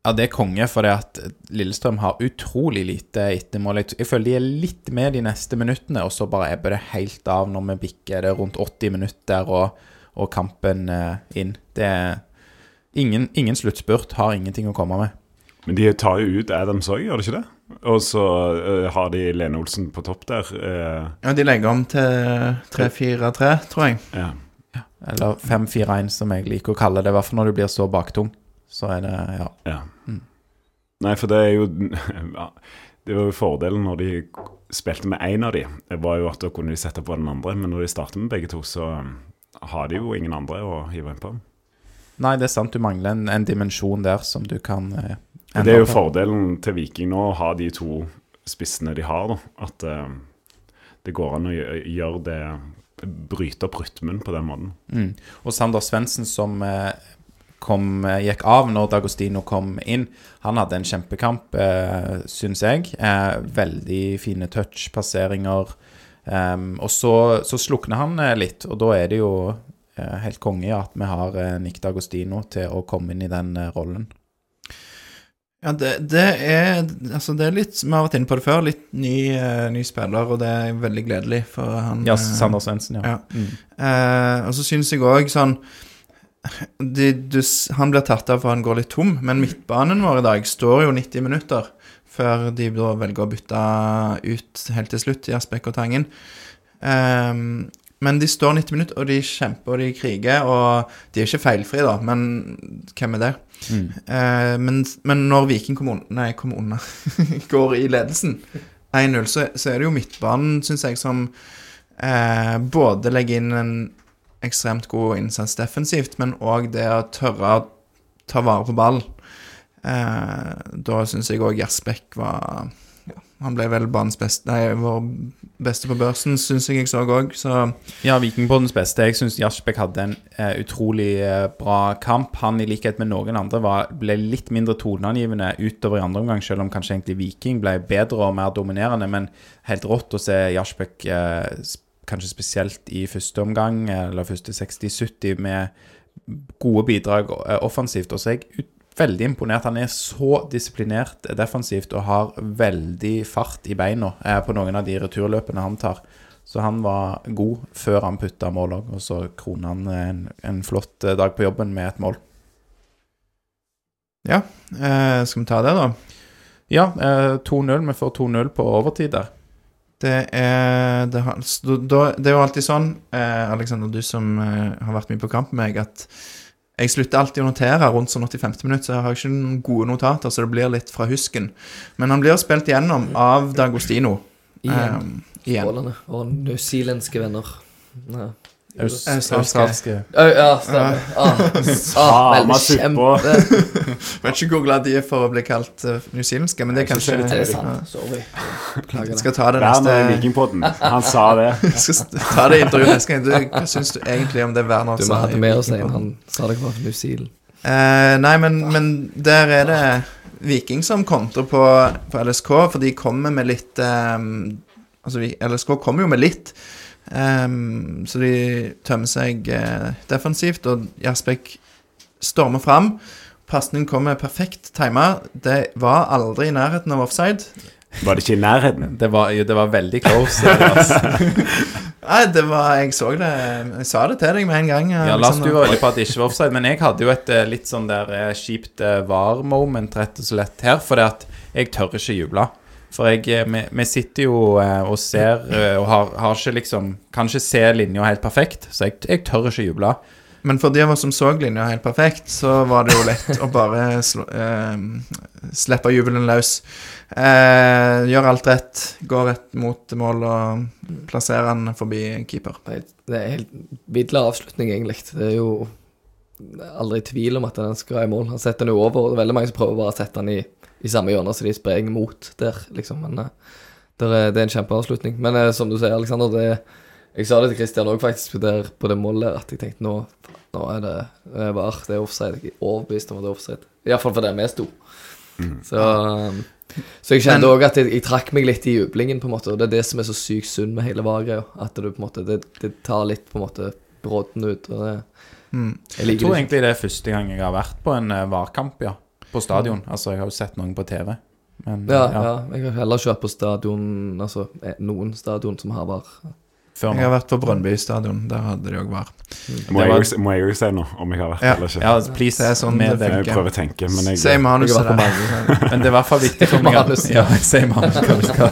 Ja, det er konge, for det at Lillestrøm har utrolig lite ettermål. Jeg, jeg føler de er litt med de neste minuttene, og så bare ebber det helt av når vi bikker det rundt 80 minutter og, og kampen eh, inn. Det er ingen, ingen sluttspurt, har ingenting å komme med. Men de tar jo ut Adams òg, gjør de ikke det? Og så uh, har de Lene Olsen på topp der. Uh, Ja, de legger om til 3-4-3, tror jeg. ja. Eller 5-4-1, som jeg liker å kalle det. I hvert fall når du blir så baktung. Så er det Ja. ja. Mm. Nei, for det er jo ja, Det var jo fordelen når de spilte med én av de, det var jo at da kunne de sette på den andre. Men når de starter med begge to, så um, har de jo ingen andre å hive inn på. Nei, det er sant, du mangler en, en dimensjon der som du kan eh, det er jo fordelen til Viking nå, å ha de to spissene de har. da, At eh, det går an å gjøre det Bryte opp rytmen på den måten. Mm. Og Sander Svendsen, som eh, kom, eh, gikk av når Dagostino kom inn, han hadde en kjempekamp, eh, syns jeg. Eh, veldig fine touch-passeringer. Um, og så, så slukner han eh, litt, og da er det jo helt konge at vi har eh, Nick Dagostino til å komme inn i den eh, rollen. Ja, det, det er Altså, det er litt Vi har vært inne på det før. Litt ny, eh, ny spiller, og det er veldig gledelig for han. Ja, eh, Sander Svendsen, ja. ja. Mm. Eh, og så syns jeg òg sånn de, du, Han blir tatt av for han går litt tom, men midtbanen vår i dag står jo 90 minutter før de da velger å bytte ut helt til slutt, Jasbekk og Tangen. Ehm, men de står 90 minutter, og de kjemper og de kriger, og de er ikke feilfrie, da, men hvem er det? Mm. Eh, men, men når Viking kom under, nei, kom under går i ledelsen 1-0, så, så er det jo midtbanen, syns jeg, som eh, både legger inn en ekstremt god innsats defensivt, men òg det å tørre å ta vare på ball. Eh, da syns jeg òg Gjersbekk var Han ble vel banens beste Nei, vår beste på børsen, syns jeg jeg så òg, så Ja, Vikingpoddens beste. Jeg syns Jasbekk hadde en eh, utrolig eh, bra kamp. Han, i likhet med noen andre, var, ble litt mindre toneangivende utover i andre omgang, selv om kanskje egentlig Viking ble bedre og mer dominerende. Men helt rått å se Jasbekk eh, kanskje spesielt i første omgang, eller første 60-70, med gode bidrag eh, offensivt. Og så er jeg ut, veldig imponert. Han er så disiplinert defensivt og har veldig fart i beina eh, på noen av de returløpene han tar. Så han var god før han putta mål òg, og så kroner han en, en flott eh, dag på jobben med et mål. Ja, eh, skal vi ta det, da? Ja, eh, 2-0. Vi får 2-0 på overtid der. Det er, det, har, det er jo alltid sånn, eh, Alexander, du som eh, har vært mye på kamp med meg, at jeg slutter alltid å notere rundt sånn 85 minutter, så jeg har ikke noen gode notater, så det blir litt fra husken. Men han blir spilt gjennom av Dagostino. Igjen. Um, igjen. Og newzealandske venner. Ja. Aus- Australske. Australske. Ja, stemmer. Ah, ah, suppa. kjempe Vet ikke hvor glad de er for å bli kalt uh, newzealandske, men det er kanskje det Er sant? Sorry. Beklager Jeg skal ta det Werner i Vikingpodden. Han sa det. Jeg skal ta det intervjuet neste gang. Du, hva syns du egentlig om det Werner Du, må ha hadde med oss en. Han sa det var New Zealand. Uh, nei, men, men der er det Viking som kontrer på, på LSK, for de kommer med litt um, Altså, LSK kommer jo med litt. Ehm, så de tømmer seg uh, defensivt, og Jasbekk stormer fram. Pasningen kommer perfekt tima. Det var aldri i nærheten av offside. Var det ikke i nærheten? Det var, jo, det var veldig close. Altså. Nei, det var Jeg så det Jeg sa det til deg med en gang. Ja, Lars, du var veldig på at det ikke var offside, men jeg hadde jo et eh, litt sånn der eh, kjipt eh, var-moment rett og slett her, for det at jeg tør ikke juble. For jeg, eh, vi, vi sitter jo eh, og ser eh, og har, har ikke liksom Kan ikke se linja helt perfekt, så jeg, jeg tør ikke juble. Men for de av oss som så linja helt perfekt, så var det jo lett å bare slå, eh, slippe jubelen løs. Eh, gjør alt rett, gå rett mot mål og plassere den forbi keeper. Det er helt vidle avslutning, egentlig. Det er jo aldri tvil om at den skal i mål. Han setter den jo over, og det er veldig mange som prøver bare å sette den i, i samme hjørne, så de sprenger mot der, liksom. Men eh, der er, det er en kjempeavslutning. Men eh, som du sier, Aleksander, det Jeg sa det til Christian òg, faktisk, der, på det målet at jeg tenkte nå, nå er det, det er var, det er offside. Jeg er overbevist om at det er offside. Iallfall for der vi sto. Så, um, så jeg kjente òg at jeg, jeg trakk meg litt i jublingen, på en måte. Og det er det som er så sykt synd med hele VAR-greia. At du på en måte det, det tar litt på en måte brodden ut. Og det, Mm. jeg Jeg tror det egentlig det er første gang jeg har vært på en eh, VAR-kamp, ja. På stadion. Altså, jeg har jo sett noen på TV. Men Ja, ja, ja. Jeg har heller ikke vært på stadion Altså eh, noen stadion som har VAR. Før Jeg har vært på Brønnby stadion, der hadde de òg var. Må jeg var- må jeg jo si noe om jeg har vært Ja. eller ikke? Ja, please. Det er sånn med det. Jeg prøver å tenke, men jeg Si manuset der. Men det er i hvert fall viktig for meg Ja, si manus hva du skal.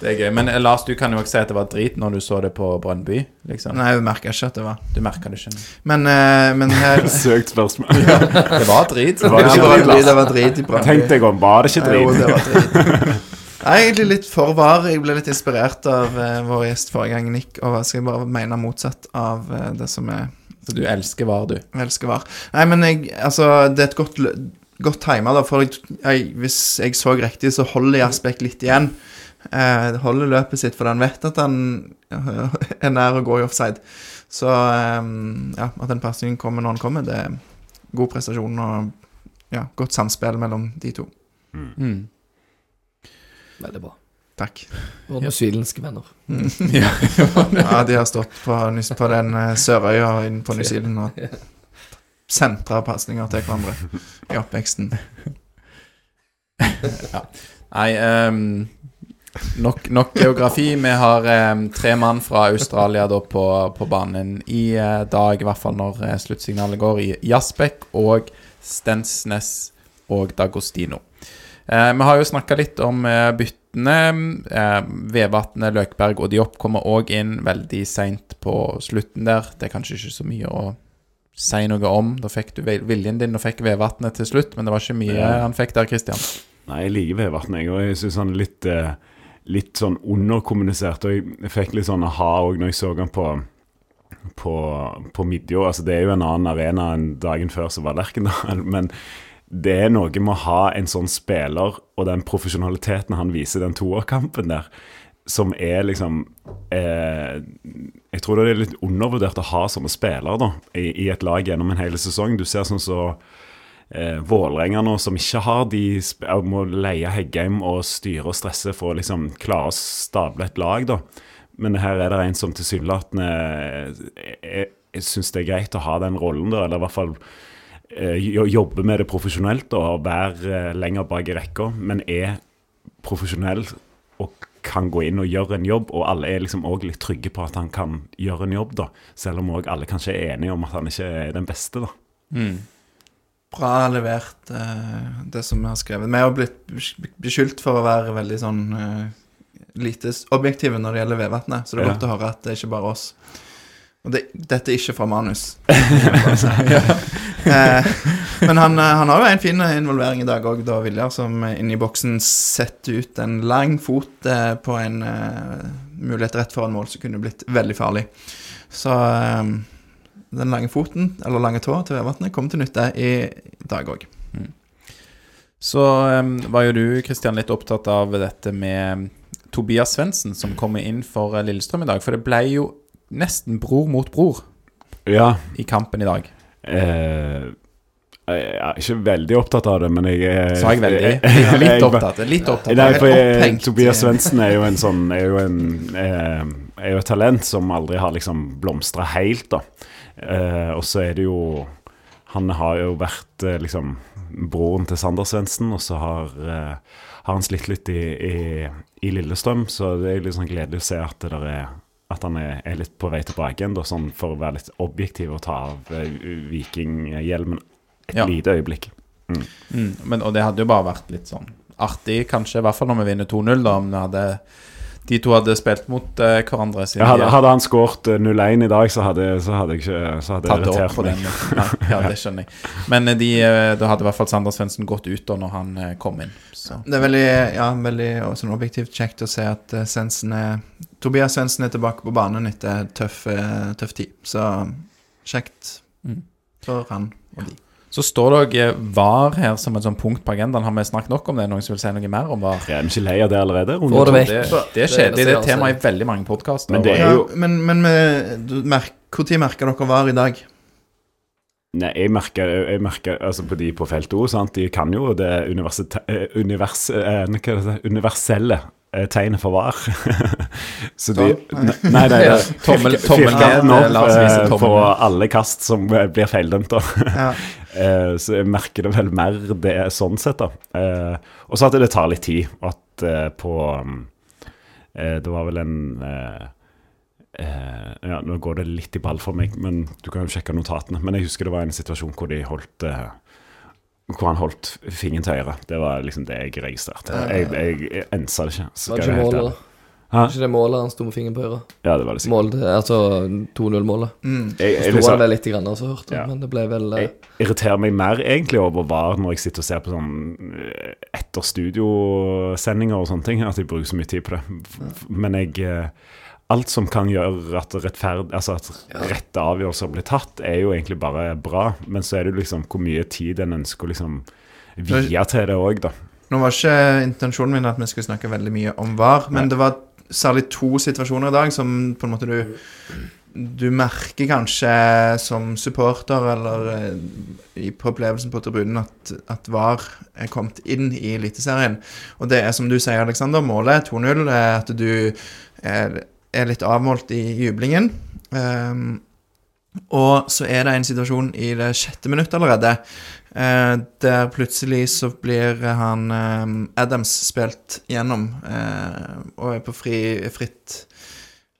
Det er gøy. Men eh, Lars, du kan jo ikke si at det var drit når du så det på Brønnby. Liksom. Nei, jeg merka ikke at det var Du merka det ikke. Men, uh, men her Søkt spørsmål. Det var drit. Det var Ja, ikke det var drit, drit, det var drit i Brønnby. Tenk deg om, var det ikke drit? Jo, det var drit. Jeg er egentlig litt for var. Jeg ble litt inspirert av uh, vår gjest forrige gang, Nick, og jeg skal bare mene motsatt av uh, det som er Så du elsker VAR, du. jeg elsker var. Nei, men jeg, altså, det er et godt, godt timer, da, for jeg, jeg, hvis jeg så riktig, så holder Jasbekk litt igjen. Uh, holder løpet sitt, for han vet at han er nær å gå i offside. Så um, ja, at den pasningen kommer når den kommer, det er god prestasjon og ja, godt samspill mellom de to. Mm. Veldig bra. Takk. Og newzealandske venner. Ja. Ja, de har stått på, på den eh, Sørøya inne på New Zealand og sentra pasninger til hverandre i oppveksten. ja. Nei, um, nok, nok geografi. Vi har um, tre mann fra Australia da på, på banen i uh, dag, i hvert fall når uh, sluttsignalet går, i Jasbekk og Stensnes og Dagostino. Eh, vi har jo snakka litt om eh, byttene. Eh, Vevatnet, Løkberg og Diop kommer òg inn veldig seint på slutten der. Det er kanskje ikke så mye å si noe om. Da fikk du viljen din og fikk Vevatnet til slutt, men det var ikke mye Ja. han fikk der, Christian. Nei, jeg liker Vevatnet, jeg. Og jeg syns han er litt, eh, litt sånn underkommunisert. Og jeg fikk litt sånn aha òg når jeg så han på på, på Midjå. Altså, det er jo en annen arena enn dagen før som var Lerkendal. Men det er noe med å ha en sånn spiller og den profesjonaliteten han viser i den toerkampen der, som er liksom eh, Jeg tror det er litt undervurdert å ha sånne spillere da, i, i et lag gjennom en hel sesong. Du ser sånn så eh, Vålerenga nå, som ikke har de må leie Heggheim og styre og stresse for å liksom klare å stable et lag, da. men her er det en som tilsynelatende jeg, jeg syns det er greit å ha den rollen, da, eller i hvert fall eh, jobbe med det profesjonelt og være eh, lenger bak i rekka, men er profesjonell og kan gå inn og gjøre en jobb, og alle er liksom òg litt trygge på at han kan gjøre en jobb, da, selv om òg alle kanskje er enige om at han ikke er den beste, da. Mm. Bra levert, eh, det som vi har skrevet. Vi har blitt beskyldt for å være veldig sånn eh, lite objektive når det gjelder Vevatnet, så det er Ja. godt å høre at det er ikke bare oss. Og det, dette er ikke fra manus. må Eh, men han, eh, han har jo en fin involvering i dag òg, da Viljar, som eh, inni boksen setter ut en lang fot eh, på en eh, mulighet rett foran mål som kunne blitt veldig farlig. Så eh, den lange foten, eller lange tå, til Vevatnet kommer til nytte i dag òg. Så em, var jo du, Kristian, litt opptatt av dette med Tobias Svendsen, som kommer inn for eh, Lillestrøm i dag. For det ble jo nesten bror mot bror Ja, i kampen i dag. Eh, jeg er ikke veldig opptatt av det, men jeg er Sa jeg veldig? jeg- Litt opptatt. Litt opptatt. Nei, for jeg, Tobias Svendsen er jo en sånn Er jo, en, eh, er jo et talent som aldri har liksom blomstra helt, da. Eh, og så er det jo Han har jo vært eh, liksom broren til Sander Svendsen, og så har, eh, har han slitt litt i, i, i Lillestrøm, så det er litt sånn gledelig å se at det der er at han er, er litt på vei tilbake igjen, sånn for å være litt objektiv og ta av eh, vikinghjelmen et Ja. lite øyeblikk. Mm, men, og det hadde jo bare vært litt sånn artig, kanskje, i hvert fall når vi vinner 2-0, da, om vi hadde, de to hadde spilt mot uh, hverandre. Ja, hadde, hadde han skåret eh, 0-1 i dag, så hadde, så hadde jeg ikke så hadde tatt det opp irritert på meg. den. Ja, ja, det skjønner jeg. Men eh, de, eh, da hadde i hvert fall Sander Svendsen gått ut da når han eh, kom inn. Så. Det er veldig, ja, veldig sånn objektivt kjekt å se at eh, Svendsen er Tobias Svendsen er tilbake på banen etter tøff, eh, tøff tid. Så kjekt Mm. for han og de. så står det også VAR her som et sånt punkt på agendaen. Har vi snakket nok om det? Noen som vil si noe mer om VAR? Jeg Er ikke lei av det allerede? Få det vekk. Det, det er kjedelig. Det er tema i veldig mange podkaster. Men det er Ja, men men med, du merk, hvor merker dere var i dag? Nei, jeg merker, jeg merker altså på de på feltet òg, sant. De kan jo det eh, univers, eh, er universelle eh, tegnet for var. Så de. Nei, nei, det tommel- firk- tommel firkanten ned, opp, la oss vise eh, tommel på ned. alle kast som eh, blir feildømt. Ja. Eh, Så jeg merker det vel mer det er sånn sett, da. Eh, Og så at det tar litt tid. At eh, på eh, Det var vel en eh, Ja, nå går det litt i ball for meg, men du kan jo sjekke notatene. Men jeg husker det var en situasjon hvor de holdt eh, hvor han holdt fingeren til øret. Det var liksom det jeg registrerte. Jeg, jeg, jeg ensa det ikke. så Var skal det ikke målet? Hæ? Ikke det målet han sto med fingeren på øret? Ja, det var det sikkert. Mål, altså 2-0-målet. Mm. Jeg, Så jeg, sto liksom, han vel litt, grann, også hørte Ja. men det ble vel eh, jeg irriterer meg mer egentlig over VAR når jeg sitter og ser på sånn eh, etter studiosendinger og sånne ting, at jeg bruker så mye tid på det. Men jeg eh, Alt som kan gjøre at, rettferd, altså at rette avgjørelser blir tatt, er jo egentlig bare bra. Men så er det jo liksom hvor mye tid en ønsker å liksom vie til det òg, da. Nå var ikke intensjonen min at vi skulle snakke veldig mye om VAR, men Nei. det var særlig to situasjoner i dag som på en måte du du merker kanskje som supporter eller eh, i, på opplevelsen på tribunen at, at VAR er kommet inn i Eliteserien. Og det er som du sier, Aleksander, målet 2-0 er at du er, er litt avmålt i jublingen. Um, og så er det en situasjon i det sjette minutt allerede, eh, der plutselig så blir han eh, Adams spilt gjennom eh, og er på fri, fritt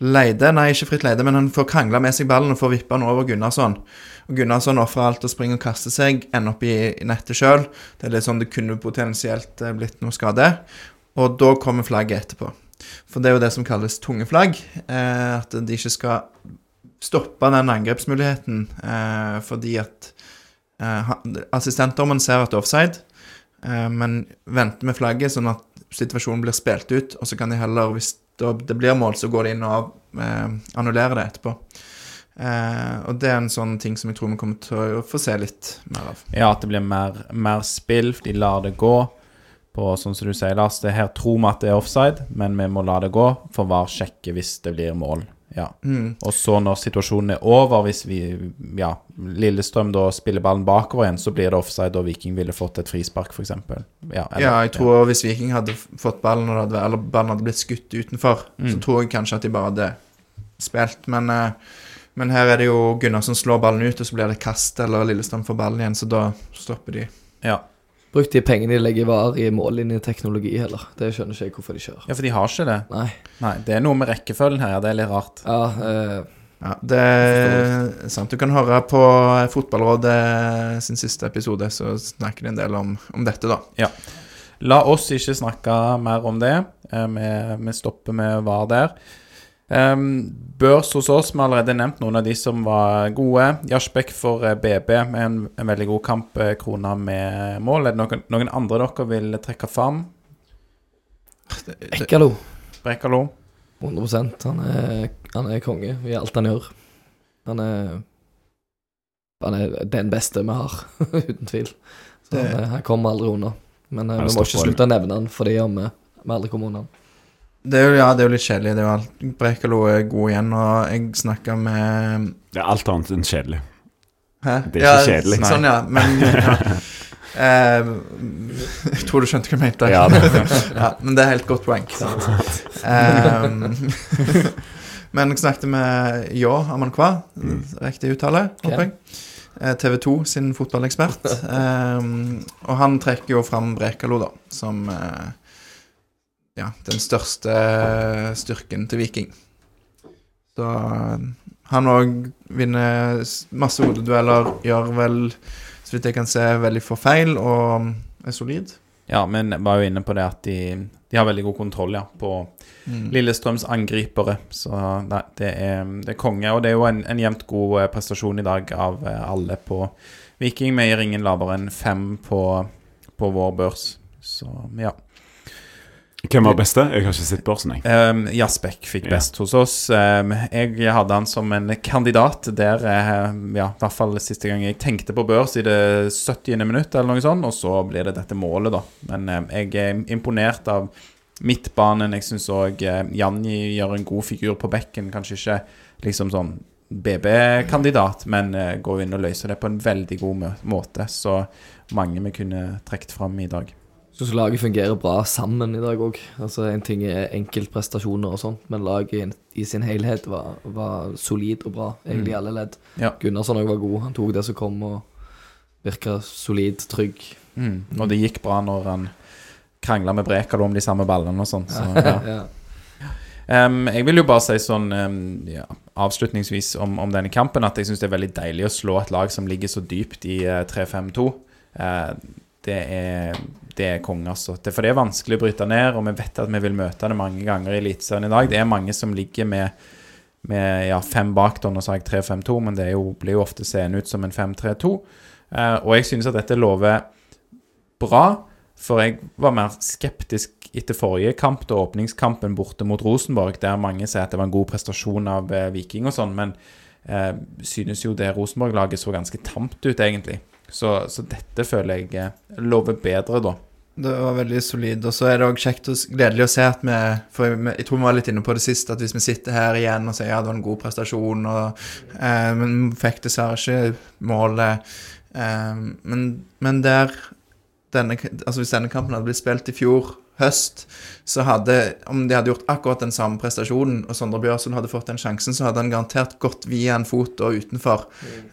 leide. Nei, ikke fritt leide, men han får krangla med seg ballen og får vippa den over Gunnarsson. Og Gunnarsson ofrer alt og springer og kaster seg, ender opp i, i nettet sjøl. Det er litt sånn det kunne potensielt eh, blitt noe skade. Og da kommer flagget etterpå. For det er jo det som kalles tunge flagg. Eh, at de ikke skal stoppe den angrepsmuligheten eh, fordi at eh, assistentdommen ser at det er offside, eh, men venter med flagget sånn at situasjonen blir spilt ut, og så kan de heller, hvis det blir mål, så går de inn og eh, annullerer det etterpå. Eh, og det er en sånn ting som jeg tror vi kommer til å få se litt mer av. Ja, at det blir mer, mer spill. De lar det gå. På, sånn som du sier, Lars, det her tror vi at det er offside, men vi må la det gå, for VAR sjekker hvis det blir mål Ja. Mm. Og så når situasjonen er over, hvis vi ja, Lillestrøm da spiller ballen bakover igjen, så blir det offside, og Viking ville fått et frispark, f.eks. Ja, eller- Ja, jeg tror hvis Viking hadde fått ballen, hadde, eller ballen hadde blitt skutt utenfor, så Mm. tror jeg kanskje at de bare hadde spilt. Men, eh, men her er det jo Gunnar som slår ballen ut, og så blir det kast, eller Lillestrøm får ballen igjen, så da stopper de. ja. Bruk de pengene de legger i varer i mållinjeteknologi heller. Det skjønner ikke jeg hvorfor de kjører. ja, for de har ikke det. Nei. Nei, det er noe med rekkefølgen her, ja, det er litt rart. Ja, eh, Ja, det er sant. Du kan høre på Fotballrådet sin siste episode, så snakker de en del om, om dette, da. Ja. La oss ikke snakke mer om det. Eh, Vi, vi stopper med VAR der. Um, børs hos oss, vi har allerede nevnt noen av de som var gode. Jarsbekk for eh, BB med en, en veldig god kamp, eh, krona med mål. Er det noen, noen andre dere vil trekke fram? Brekkalo. Brekkalo. 100% han er, han er konge i alt han gjør. Han er Han er den beste vi har, uten tvil. Så han, er- han kommer aldri unna. Men eh, vi må ikke slutte å nevne han fordi om vi vi aldri kommer unna. han. Det er jo, ja, det er jo litt kjedelig. Det er jo alt, Brekalo er god igjen, og jeg snakka med Det er alt annet enn kjedelig. Hæ? Det er ikke kjedelig. Sånn, ja. Men ja. Eh, Jeg tror du skjønte hva jeg mente. Ja, ja, men det er helt godt poeng. Eh, men jeg snakket med Jå Amankwa, Mm. riktig uttale, håper jeg. Eh, TV 2 sin fotballekspert. Eh, og han trekker jo fram Brekalo, da, som eh, ja, den største styrken til Viking. Så eh, han òg vinner masse hodedueller, gjør vel, så vidt jeg kan se, veldig få feil og er solid. Ja, men jeg var jo inne på det at de, de har veldig god kontroll ja, på Mm. Lillestrøms angripere. Så nei, det er, det er konge. Og det er jo en, en jevnt god eh, prestasjon i dag av eh, alle på Viking. Vi gir ingen lavere enn fem på, på vår børs. Så ja. Hvem var beste? Jeg har ikke sett børsen, jeg. Um, Jasbekk fikk Ja. best hos oss. Um, jeg hadde han som en kandidat der, eh, ja, i hvert fall siste gang jeg tenkte på børs i det 70. minutt, eller noe sånt, og så blir det dette målet, da. Men um, jeg er imponert av midtbanen. Jeg syns òg uh, Janni gjør en god figur på bekken. Kanskje ikke liksom sånn BB-kandidat, men uh, går inn og løser det på en veldig god måte. Så mange vi kunne trukket fram i dag. Syns laget fungerer bra sammen i dag òg. Altså, en ting er enkeltprestasjoner og sånt, men laget i, i sin helhet var, var solid og bra, egentlig i alle ledd. Ja. Gunnarsson òg var god. Han tok det som kom, og virka solid, trygg. Mm. Og det gikk bra når han krangla med Brekalo om de samme ballene og sånn. Så, ja. ja. um, jeg vil jo bare si sånn um, ja, avslutningsvis om, om denne kampen at jeg syns det er veldig deilig å slå et lag som ligger så dypt i uh, 3-5-2. Uh, det er det er konge, altså. For det er vanskelig å bryte ned, og vi vet at vi vil møte det mange ganger i Eliteserien i dag. Det er mange som ligger med, med ja, fem bak, da, nå sa jeg 3-5-2, men det jo, blir jo ofte seende ut som en 5-3-2. Eh, og jeg synes at dette lover bra, for jeg var mer skeptisk etter forrige kamp, da åpningskampen borte mot Rosenborg, der mange sier at det var en god prestasjon av eh, Viking og sånn, men eh, synes jo det Rosenborg-laget så ganske tamt ut, egentlig. Så, så dette føler jeg eh, lover bedre, da. Det var veldig solid. Og så er det òg kjekt og gledelig å se at vi For jeg tror vi var litt inne på det sist, at hvis vi sitter her igjen og sier ja, det var en god prestasjon, og, eh, men fikk dessverre ikke målet eh, men, men der denne, altså Hvis denne kampen hadde blitt spilt i fjor høst, så hadde Om de hadde gjort akkurat den samme prestasjonen, og Sondre Bjørsund hadde fått den sjansen, så hadde han garantert gått via en fot og utenfor.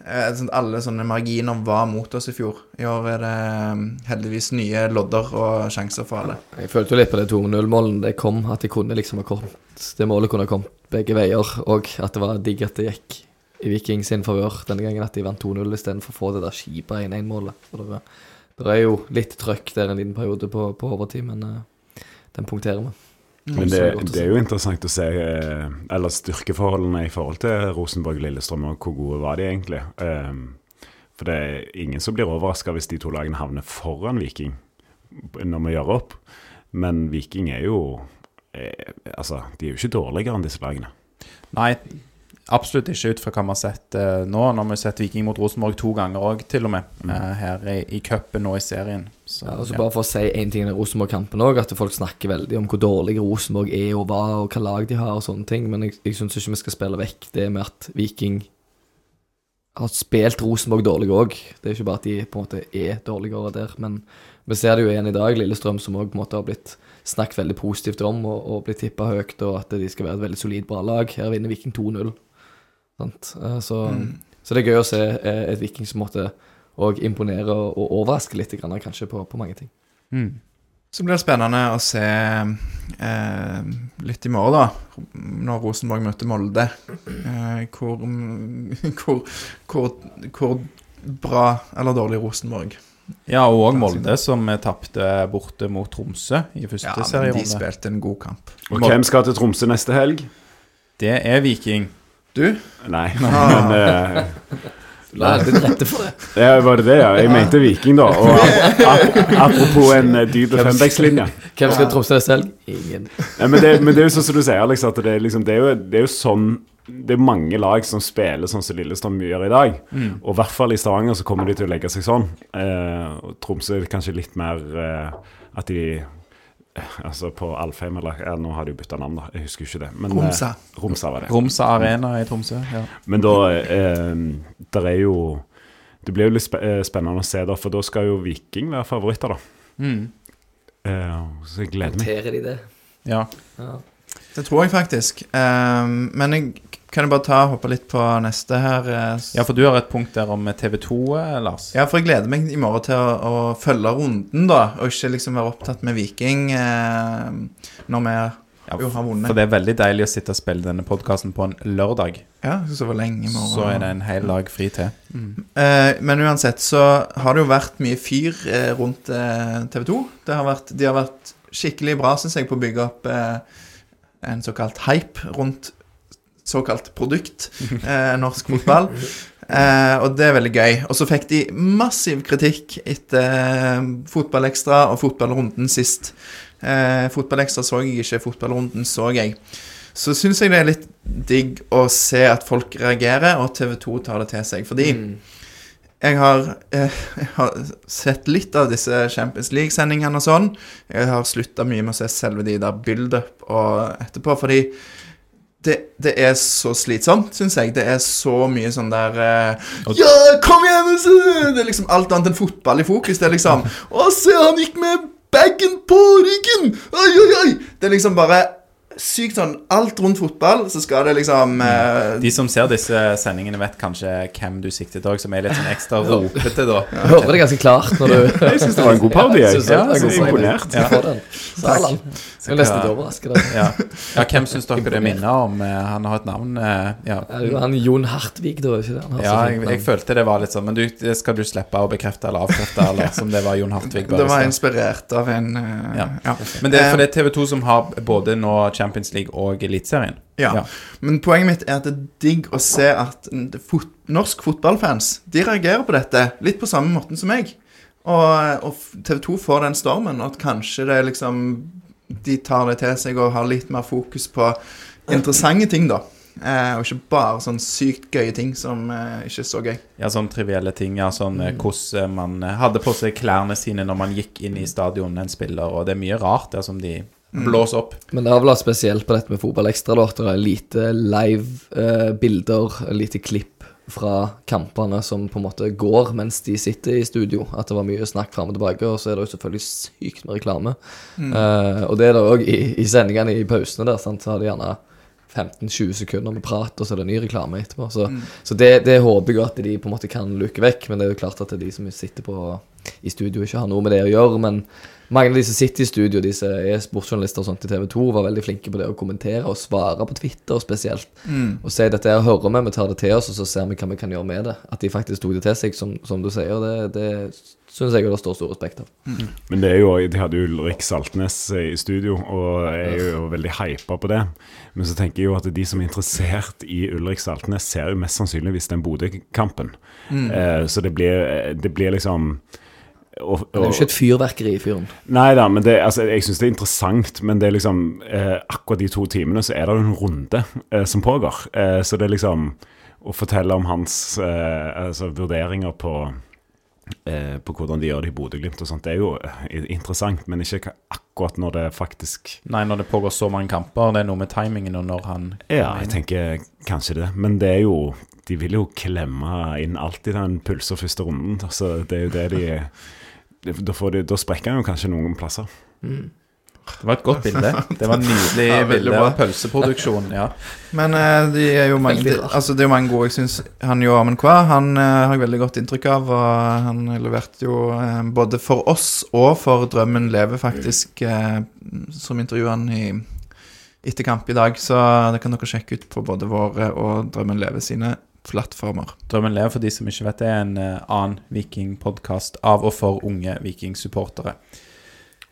Eh, sånn alle sånne marginer var mot oss i fjor. I år er det eh, heldigvis nye lodder og sjanser for alle. Jeg følte jo litt på det 2-0-målet det kom, at det kunne liksom ha kommet Det målet kunne ha kommet begge veier, og at det var digg at det gikk i Viking sin favør denne gangen, at de vant 2-0 istedenfor å få det der kjipe 1-1-målet. Det, det er jo litt trøkk der en liten periode på, på overtid, men eh, den punkterer vi. Men det, det er jo interessant å se eh, Eller styrkeforholdene i forhold til Rosenborg-Lillestrøm, og hvor gode var de egentlig? Ehm, for det er ingen som blir overraska hvis de to lagene havner foran Viking når vi gjør opp. Men Viking er jo eh, Altså, de er jo ikke dårligere enn disse lagene. Nei, absolutt ikke ut fra hva vi har sett uh, nå. Nå har vi sett Viking mot Rosenborg to ganger òg, til og med. eh, her i, i cupen og i serien. Så, Ja, altså ja. bare for å si en ting i Rosenborg-kampen òg, at folk snakker veldig om hvor dårlig Rosenborg er og hva og hva lag de har og sånne ting, men jeg, jeg syns ikke vi skal spille vekk det med at Viking har spilt Rosenborg dårlig òg. Det er ikke bare at de på en måte er dårligere der, men vi ser det jo igjen i dag. Lillestrøm som òg har blitt snakket veldig positivt om og, og blitt tippa høyt, og at de skal være et veldig solid, bra lag. Her vinner Viking 2-0. Sant? Eh, Så, så det er gøy å se eh, et Viking som måtte og imponere og, overraske litt, kanskje, på, på mange ting. Mm. Så blir det spennende å se eh, litt i morgen, da, når Rosenborg møter Molde. Eh, hvor, hvor, hvor, hvor bra eller dårlig Rosenborg. Ja, og òg Molde, som tapte borte mot Tromsø i første Ja, men de spilte en god kamp. Og hvem skal til Tromsø neste helg? Det er Viking. Du? Nei, men eh, La det til rette for det. ja, Var det ja? Jeg mente Viking, da. Og ap ap apropos en eh, dyp fembackslinje. Hvem skal til deg selv? Ingen. Ja, men, det, men det er jo sånn som du sier, Alex, at det er, liksom, det er, jo, det er jo sånn Det er mange lag som spiller sånn som Lillestrøm gjør i dag. Og i hvert fall i Stavanger så kommer de til å legge seg sånn. Eh, og Tromsø kanskje litt mer eh, at de Altså på Alfheim, eller ja, Nå har de jo bytta navn, da. Jeg husker ikke det. Men, eh, Romsa. Romsa var det. Romsa Arena i Tromsø. Ja. Men da eh, Der er jo Det blir jo litt eh, spennende å se, da, for da skal jo Viking være favoritter, da. Mm. Eh, så jeg gleder meg. Håndterer de det? ja. Ja. Det tror jeg faktisk. Um, men jeg kan jeg bare ta hoppe litt på neste her. eh, ja, for du har et punkt der om TV 2, eh, Lars. Ja, for jeg gleder meg i morgen til å, å følge runden, da. Og ikke liksom være opptatt med Viking eh, når vi Ja, jo har For det er veldig deilig å sitte og spille denne podkasten på en lørdag. Ja, så var lenge i morgen. Så er det en hel dag fri til. Eh, men uansett så har det jo vært mye fyr eh, rundt eh, TV 2. Det har vært, de har vært skikkelig bra, syns jeg, på å bygge opp eh, en såkalt hype rundt såkalt produkt, eh, norsk fotball. Eh, og det er veldig gøy. Og så fikk de massiv kritikk etter eh, Fotballekstra og Fotballrunden sist. Eh, Fotballekstra så jeg ikke, Fotballrunden så jeg. Så syns jeg det er litt digg å se at folk reagerer, og TV 2 tar det til seg. Fordi Mm. jeg har, eh, jeg har sett litt av disse Champions League-sendingene og sånn. Jeg har slutta mye med å se selve de der build-up og etterpå, fordi det, det er så slitsomt, syns jeg. Det er så mye sånn der eh, Ja, kom igjen! så-" Det er liksom alt annet enn fotball i fokus. Det er liksom Å, se, han gikk med bagen på ryggen! Oi, oi, oi! Det er liksom bare sykt sånn Alt rundt fotball, så skal det liksom eh, De som ser disse sendingene, vet kanskje hvem du siktet òg, som er litt sånn ekstra ropete, da. Du hører det ganske klart når du Jeg syns det var en god parodi. Ja, Jeg, var jeg en er god imponert. Ja. Jeg er nesten litt overrasket. da. Ja. ja, hvem syns dere det minner om? Eh, Han har et navn eh, Ja, han Jon Hartvig, da? Ikke det? Han har ja jeg, jeg følte det var litt sånn. Men du, det skal du slippe å bekrefte eller avkrefte, eller som det var Jon Hartvig. bare Det var inspirert av en uh, Ja. ja. Men det er for det er TV 2 som har både nå Champions League og Eliteserien. Ja. Ja. Men poenget mitt er at det er digg å se at fot norsk fotballfans De reagerer på dette litt på samme måten som meg. Og, og TV 2 får den stormen, og at kanskje det liksom De tar det til seg og har litt mer fokus på interessante ting, da. Eh, og ikke bare sånn sykt gøye ting som eh, ikke er så gøy. Ja, sånn trivielle ting. Ja, sånn mm. hvordan man eh, hadde på seg klærne sine når man gikk inn i stadion, en spiller, og det er mye rart der som de blåser opp. Men det har vel vært spesielt på dette med fotballekstra, Det er lite live eh, bilder, lite klipp fra kampene som på en måte går mens de sitter i studio. At det var mye snakk fram og tilbake, og så er det jo selvfølgelig sykt med reklame. Eh, og det er det òg i, i sendingene i pausene der, sant? så har de gjerne 15-20 sekunder med prat, og så er det ny reklame etterpå. Så, så det, det håper jeg at de på en måte kan luke vekk, men det er jo klart at det er de som sitter på i studio, ikke har noe med det å gjøre. Men mange av de som sitter i studio, de som er sportsjournalister og sånt i TV 2, var veldig flinke på det å kommentere og svare på Twitter spesielt. Og si dette her hører vi, vi tar det til oss, og så ser vi hva vi kan gjøre med det. At de faktisk tok det til seg, som, som du sier, det, det syns jeg det står stor respekt av. Men det er jo, de hadde jo Ulrik Saltnes eh, i studio, og jeg er jo veldig hypa på det. Men så tenker jeg jo at de som er interessert i Ulrik Saltnes, ser jo mest sannsynligvis den Bodø-kampen. Eh, så det blir, det blir liksom og, Han er jo ikke et fyrverkeri, i fyren. Nei da, men det, altså, jeg syns det er interessant, men det er liksom eh, Akkurat de to timene så er det en runde eh, som pågår. Eh, så det er liksom Å fortelle om hans eh, altså, vurderinger på eh, På hvordan de gjør det i Bodø-Glimt og sånt, det er jo eh, interessant, men ikke akkurat når det faktisk Nei, når det pågår så mange kamper. Det er noe med timingen og når han Ja, jeg tenker kanskje det, men det er jo De vil jo klemme inn alt i den pulser første runden, Altså, det er jo det de da, får de, da sprekker han jo kanskje noen plasser. Det var et godt bilde. Det var et nydelig Ja, bilde bra. av pølseproduksjon. Ja. Men uh, det er jo mange, Veldig de, altså, det er jo mange gode. Jeg syns han Jo Amund Kwa han uh, har jeg veldig godt inntrykk av. Og han leverte jo uh, både for oss og for Drømmen lever, faktisk, som intervjuet han i etter kamp i dag. Så det kan dere sjekke ut på både våre og Drømmen lever sine plattformer. Drømmen lever, for de som ikke vet det, er en eh, annen vikingpodkast av og for unge vikingsupportere.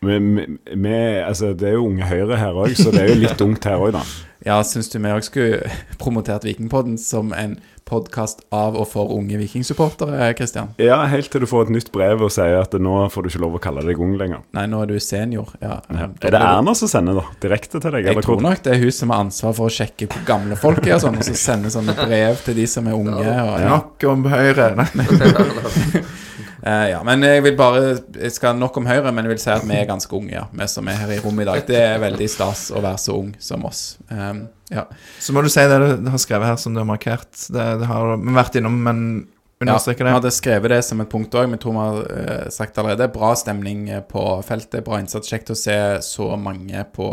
Altså, det er jo Unge Høyre her òg, så det er jo litt ungt her òg, da. Ja, syns du vi òg skulle promotert Vikingpodden som en podkast av og for unge vikingsupportere, Kristian? Ja, helt til du får et nytt brev og sier at nå får du ikke lov å kalle deg ung lenger. Nei, nå er du senior. Ja, Ja. Er det Erna som sender, da? Direkte til deg? Jeg tror nok det er hun som har ansvar for å sjekke hvor gamle folk er, og sånn, og så sende sånne brev til de som er unge. Og, ja. Nok om Høyre. Nei. Eh, ja, men jeg vil bare Jeg skal nok om Høyre, men jeg vil si at vi er ganske unge, ja. Vi som er her i rommet i dag. Det er veldig stas å være så ung som oss. Um, ja. Så må du si det du har skrevet her, som du har markert. Det, det har vi vært innom, men understreker det Vi det. hadde skrevet det som et punkt òg, men tror vi har eh, sagt allerede. Bra stemning eh, på feltet, bra innsats. Kjekt å se så mange på,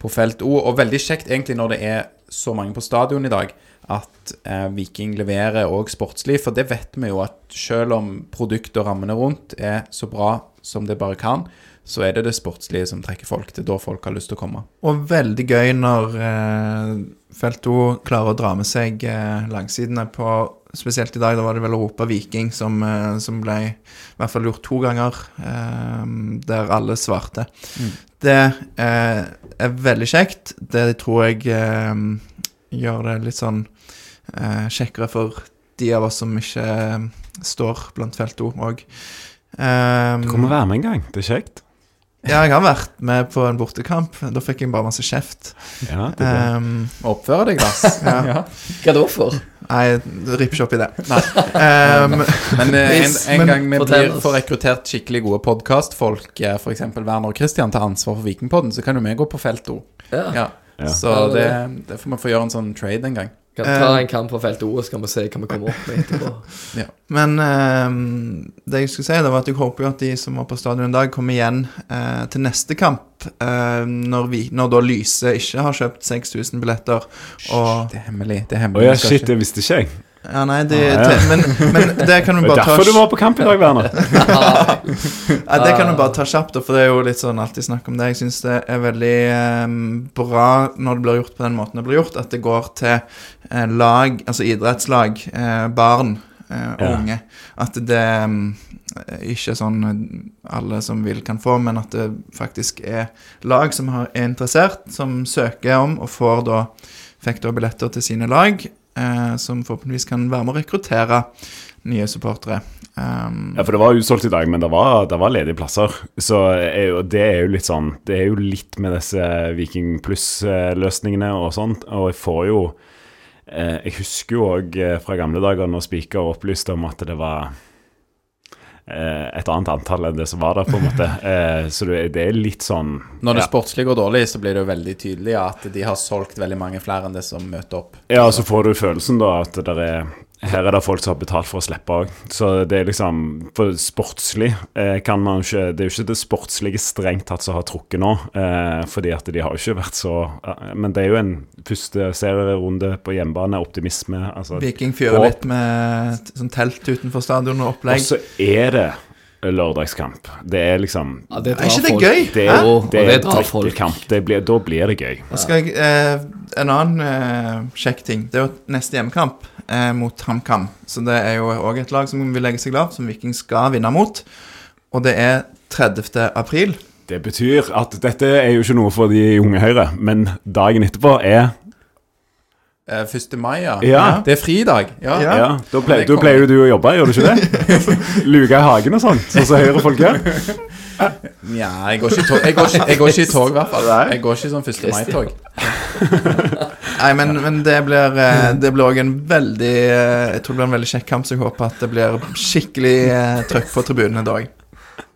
på felt O. Og veldig kjekt egentlig når det er så mange på stadion i dag, at eh, Viking leverer òg sportslig. For det vet vi jo at selv om produktet og rammene rundt er så bra som det bare kan, så er det det sportslige som trekker folk. Det er da folk har lyst til å komme. Og veldig gøy når eh, Felto klarer å dra med seg eh, langsidene på Spesielt i dag, da var det vel Europa Viking som, eh, som ble i hvert fall gjort to ganger, eh, der alle svarte. Mm. Det eh, er veldig kjekt. Det tror jeg eh, gjør det litt sånn eh, kjekkere for de av oss som ikke står blant Felto òg. Um, Du kommer være med en gang. Det er kjekt. Ja, jeg har vært med på en bortekamp. Da fikk jeg bare masse kjeft. Ja, det er. Um, Oppføre deg, Lars. Ja. Hva da for? nei, det ripper ikke opp i det. Um, Men eh, en, en men gang vi blir får rekruttert skikkelig gode podkastfolk, f.eks. Werner og Christian, tar ansvar for Vikingpodden, så kan jo vi gå på felt O. Ja. Ja. Ja. Så det, det- det får vi få gjøre en sånn trade en gang. Kan ta en kamp på felt O, så kan vi se hva vi kommer opp med etterpå. men um, det jeg skulle si, det var at jeg håper jo at de som var på stadion i dag, kommer igjen eh, til neste kamp. eh, når, vi, når da Lyse ikke har kjøpt 6000 billetter. Og Det er hemmelig. det er hemmelig. Oh, ja, shit, det visste ikke jeg. Ja, nei, det, Ah, ja. men, men det kan du bare ta derfor du må på kamp i dag, Werner. Ja, det kan du bare ta kjapt, for det er jo litt sånn alltid snakk om det. Jeg syns det er veldig eh, bra når det blir gjort på den måten det blir gjort, at det går til eh, lag, altså idrettslag, eh, barn eh, og unge. At det mm, ikke er sånn eh, alle som vil, kan få, men at det faktisk er lag som er interessert, som søker om og får da fikk da billetter til sine lag, eh, som forhåpentligvis kan være med å rekruttere nye supportere. Um, Ja, for det var utsolgt i dag, men det var, det var ledige plasser. Så er jo, det er jo litt sånn Det er jo litt med disse Viking pluss-løsningene og sånt. Og jeg får jo eh, Jeg husker jo òg fra gamle dager når Spiker opplyste om at det var eh, et annet antall enn det som var der, på en måte. Eh, så det, er litt sånn Når det ja. sportslige går dårlig, så blir det jo veldig tydelig at de har solgt veldig mange flere enn det som møter opp. Ja, så får du følelsen da at det er her er det folk som har betalt for å slippe òg. Så det er liksom For sportslig eh, kan man ikke Det er jo ikke det sportslige strengt tatt som har trukket nå, eh, fordi at de har jo ikke vært så eh, Men det er jo en første serierunde på hjemmebane, optimisme. Altså, Viking fyrer litt med sånn telt utenfor stadion og opplegg. og så er det lørdagskamp. Det er liksom Ja, det Er ikke det folk. gøy? Det Hæ? det og er det drar folk. Det blir, da blir det gøy. Nå skal jeg, eh, en annen eh, kjekk ting Det er jo neste hjemmekamp eh, mot HamKam. Så det er jo òg et lag som vil legge seg lavt, som Viking skal vinne mot. Og det er 30. april. Det betyr at dette er jo ikke noe for de unge Høyre, men dagen etterpå er 1. mai, ja. Ja. Det er fridag. Ja. Ja. Ja, da pleier, du pleier jo du å jobbe, gjør du ikke det? Luke i hagen og sånt, sånn som Høyre-folk gjør. Nja, jeg går ikke i tog, jeg går ikke, jeg går ikke i tog i hvert fall. Jeg går ikke i sånn 1. mai-tog. Nei, men, men det blir eh, Det blir òg en veldig eh, Jeg tror det blir en veldig kjekk kamp, så jeg håper at det blir skikkelig eh, trøkk på tribunene i dag.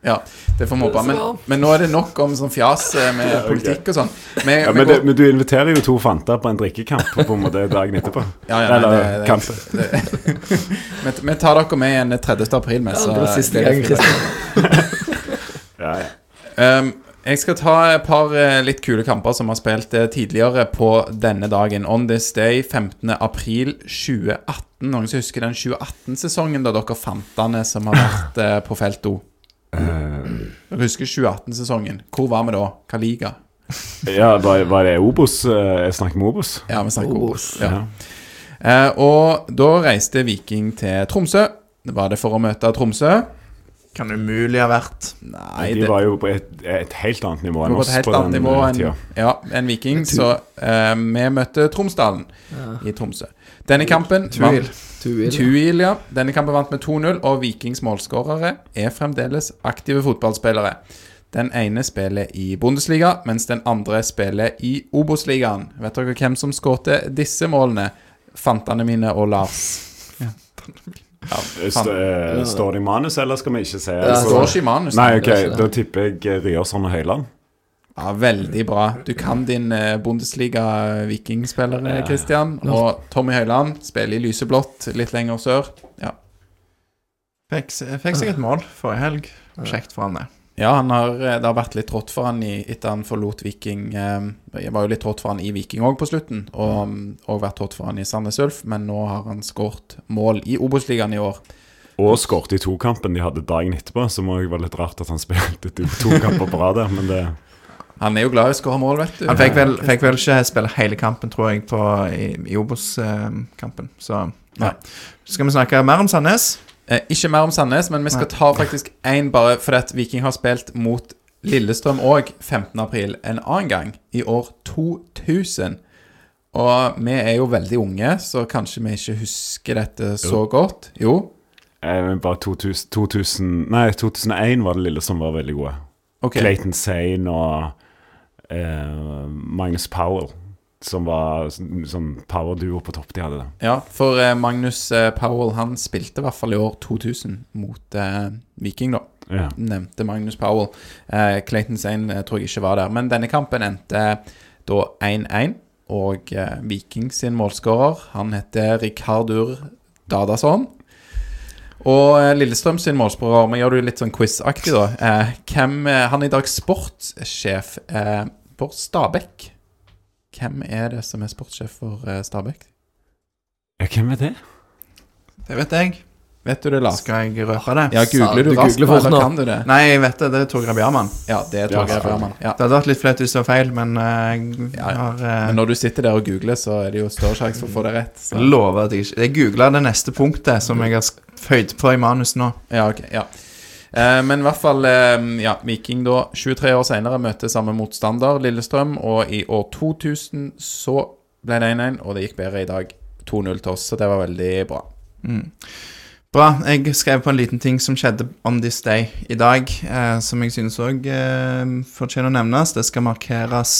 Ja, det får vi håpe. Men, men nå er det nok om sånn fjas eh, med politikk og sånn. Men, Ja, men, går- men du inviterer jo to fanter på en drikkekamp på en måte dagen etterpå. Ja, ja, nei, Eller det- Vi tar dere med igjen 30. april, med, så det var siste gang. Ja, ja. Um, jeg skal ta et par eh, litt kule kamper som har spilt eh, tidligere på denne dagen. On this day, 15. april 2018. Noen som husker den 2018-sesongen da dere fantene som har vært på felt O? Dere husker 2018-sesongen? Hvor var vi da? Hva liga? ja var, var det Obos? eh, Jeg snakker med Obos? Ja, vi snakker Obos. Obos. Ja. Eh, og da reiste Viking til Tromsø. Var det for å møte Tromsø? Kan umulig ha vært Nei, De var jo på et, et helt annet nivå enn oss et på den nivå eh, tida. ja, en Viking. Så eh, vi møtte Tromsdalen i Tromsø. Denne kampen Tuil. Tuil. Tuil, ja. Denne kampen vant med 2-0, og Vikings målskårere er fremdeles aktive fotballspillere. Den ene spiller i Bundesliga, mens den andre spiller i Obos-ligaen. Vet dere hvem som skårte disse målene? Fantene mine og Lars. Ja, eh, Står det i manus, eller skal vi ikke se? Det står ikke i manus. Nei, ok, da tipper jeg Ryerson og Høyland. Ja, Veldig bra. Du kan din eh, Bundesliga-vikingspiller, Ja. Christian. Og Tommy Høiland spiller i lyseblått litt lenger sør. Ja. Fikk, fikk seg et mål forrige helg. Kjekt for han, det. Ja, han har, eh, det har vært litt trått for han i, etter han forlot Viking. Eh, Det var jo litt trått for han i Viking òg på slutten, og, og vært trått for han i Sandnes Ulf, men nå har han skåret mål i Obos-ligaen i år. Og skåret i tokampen de hadde dagen etterpå, så må det være litt rart at han spilte to, to kamper på rad der, men det Han er jo glad i å skåre mål, vet du. Han fikk vel, fikk vel ikke spille hele kampen, tror jeg, på, i, i Obos-kampen. Så ja. Skal vi snakke mer om Sandnes? Eh, ikke mer om Sandnes, men vi skal ta faktisk én bare fordi at Viking har spilt mot Lillestrøm òg 15.4 en annen gang, i år 2000. Og vi er jo veldig unge, så kanskje vi ikke husker dette så godt. Jo. eh, bare 2000, 2000 Nei, 2001 var det Lillestrøm var veldig gode. Okay. Clayton Sane og eh, Magnus Powell, som var sånn power-duo på topp de hadde. da. Ja, for eh, Magnus eh, Powell han spilte i hvert fall i år 2000 mot eh, Viking, da. Ja. Nevnte Magnus Powell. Eh, Clayton Zane tror jeg ikke var der. Men denne kampen endte da 1-1. Og Viking sin målskårer, han heter Rikardur Dadason. Og eh, Lillestrøm sin målskårer, vi gjør det litt sånn quiz-aktig, da. Eh, hvem, eh, han er i dag sportssjef eh, for Stabæk. Hvem er det som er sportssjef for eh, Stabæk? ja, hvem er det? Det vet jeg. Vet du det, Lars? Skal jeg røpe det? Ja, googler du Du raskt, googler fort nå. kan du det? Nei, jeg vet det. Det er Torgeir Bjarmann. Ja, det er Torgeir Ja, Bjarmann. Ja. Det hadde vært litt flaut hvis det var feil, men uh, jeg Ja, ja. har uh, Men når du sitter der og googler, så er det jo større sjanse for å få det rett. Så. lover at jeg ikke Jeg googla det neste punktet som jeg har føyd på i manus nå. Ja, ok, ja. Uh, men i hvert fall ja, Viking da 23 år senere møter samme motstander, Lillestrøm. Og i år 2000 så ble det 1-1, og det gikk bedre i dag. 2-0 til oss, så det var veldig bra. Bra. Jeg skrev på en liten ting som skjedde on this day i dag, eh, som jeg synes òg eh, fortjener å nevnes. Det skal markeres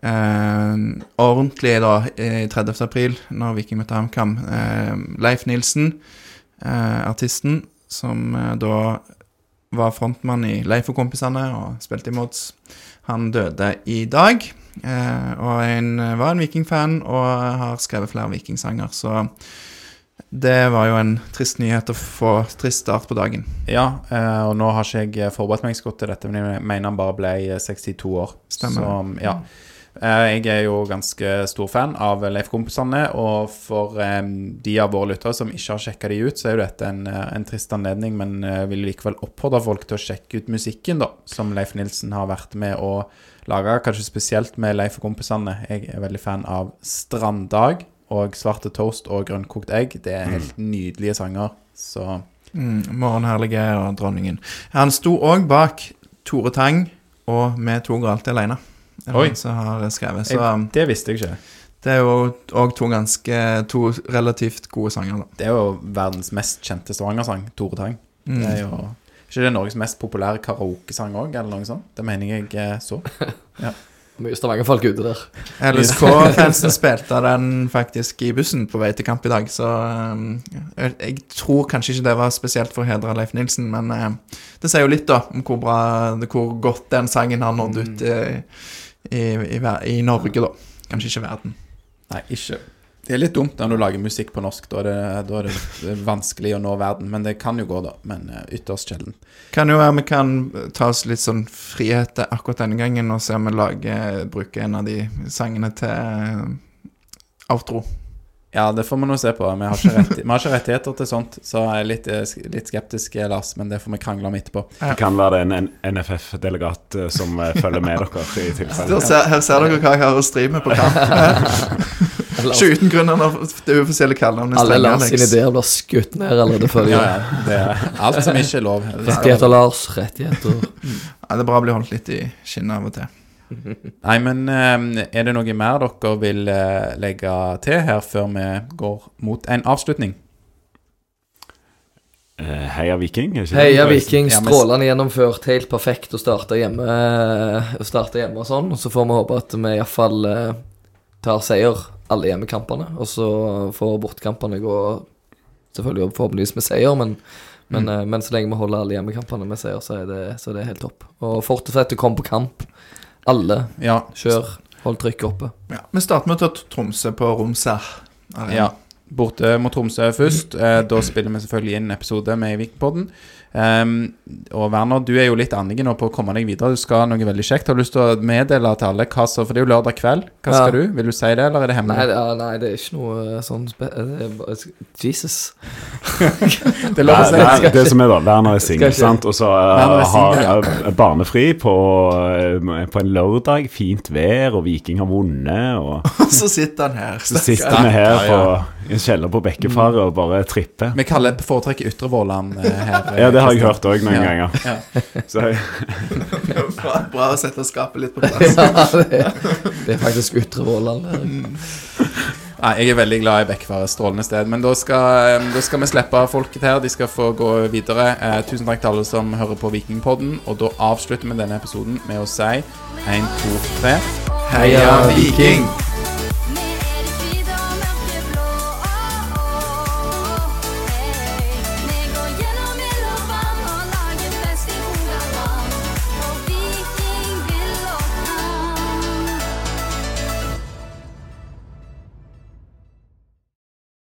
eh, ordentlig da i 30. april, når Viking møter HamKam. Eh, Leif Nilsen, eh, artisten, som eh, da var frontmann i Leif og kompisene og spilte i Mods, han døde i dag. Og en, var en Viking-fan og har skrevet flere Viking-sanger, så det var jo en trist nyhet å få trist start på dagen. Ja, eh, og nå har ikke jeg forberedt meg så godt til dette, men jeg mener han bare ble eh, 62 år. Stemmer. Så, ja. Eh, Jeg er jo ganske stor fan av Leif-kompisene, og for eh, de av våre lyttere som ikke har sjekka de ut, så er jo dette en, eh, en trist anledning, men jeg vil likevel oppfordre folk til å sjekke ut musikken da, som Leif Nilsen har vært med å lage, kanskje spesielt med Leif og kompisene. Jeg er veldig fan av Stranddag og Svarte toast og Grønnkokt egg. Det er helt nydelige sanger, så Mm, Morgenherlige og Dronningen. Han sto òg bak Tore Tang og Vi toger alltid alene. Er Oi. som har skrevet. Så um, jeg, det visste jeg ikke. Det er jo òg to ganske To relativt gode sanger, da. Det er jo verdens mest kjente Stavanger-sang, Tore Tang. Mm. Det er jo ikke det Norges mest populære karaokesang òg, eller noe sånt? Det mener jeg så. Mye Stavanger-folk ute der. LSK-fansen spilte den faktisk i bussen på vei til kamp i dag, så um, jeg, tror kanskje ikke det var spesielt for å hedre Leif Nilsen, men eh, det sier jo litt, da, om hvor bra Hvor godt den sangen har nådd ut i, i, i, i Norge, da. Kanskje ikke verden. Nei, ikke. Det er litt dumt når du lager musikk på norsk. Da er det, da er det vanskelig å nå verden. Men det kan jo gå, da. Men eh, ytterst sjelden. Kan jo være vi kan ta oss litt sånn frihet akkurat denne gangen og se om vi lager, bruker en av de sangene til eh, outro. Ja, det får vi nå se på. Vi har ikke, rett, vi har ikke rettigheter til sånt, så jeg er litt, eh, litt skeptisk, Lars. Men det får vi krangle om etterpå. Det kan være det en, en NFF-delegat som følger med dere i tilfelle. Her ser dere hva jeg har å stri med på kamp. Ikke uten grunn av det uoffisielle kallenavnet Alle Lars sine ideer blir skutt ned allerede før de Ja, ja. Det er alt som ikke er lov. Rettigheter, Lars. Rettigheter. Ja, det er bra å bli holdt litt i skinnet av og til. Nei, men eh, er det noe mer dere vil eh, legge til her før vi går mot en avslutning? Eh, Heia Viking. Heia Viking, strålende gjennomført. Helt perfekt å starte hjemme, å starte hjemme og sånn. Og så får vi håpe at vi iallfall tar seier alle hjemmekampene. Og så får bortekampene gå selvfølgelig forhåpentligvis med seier, men, men, mm. men så lenge vi holder alle hjemmekampene med seier, så er det, så er det helt topp. Og fortsett å komme på kamp. Alle. Ja. Kjør. Hold trykket oppe. Ja. Vi starter med å ta Tromsø på Romsær. Ja. Borte mot Tromsø først. Eh, da spiller vi selvfølgelig inn en episode med Vikingpodden. Um, og Werner, du er jo litt annerledes nå på å komme deg videre. Du skal noe veldig kjekt. Har du lyst til å meddele til alle hva som For det er jo lørdag kveld. Hva Ja. skal du? Vil du si det, eller er det hemmelig? Nei, nei, det er ikke noe sånn det er bare, Jesus. Det nei, Ver- det som er da, Werner er singel, sant? og så uh, har uh, barnefri på, uh, på en lørdag. Fint vær, og Viking har vunnet. Og så sitter han her. så sitter vi her på, i en kjeller på Bekkefaret og bare tripper. Vi kaller foretrekker Ytre Våland eh, her. eh, Ja, det har jeg hørt òg noen Ja. ganger. Ja. Så jeg, bra, bra å sette skapet litt på plass. Ja, det, det er faktisk Ytre Våland. Nei, jeg er veldig glad i Bekkefar, strålende sted. Men da skal, da skal vi slippe folket her. De skal få gå videre. Eh, tusen takk til alle som hører på Vikingpodden. Og da avslutter vi denne episoden med å si én, to, tre. Heia Viking!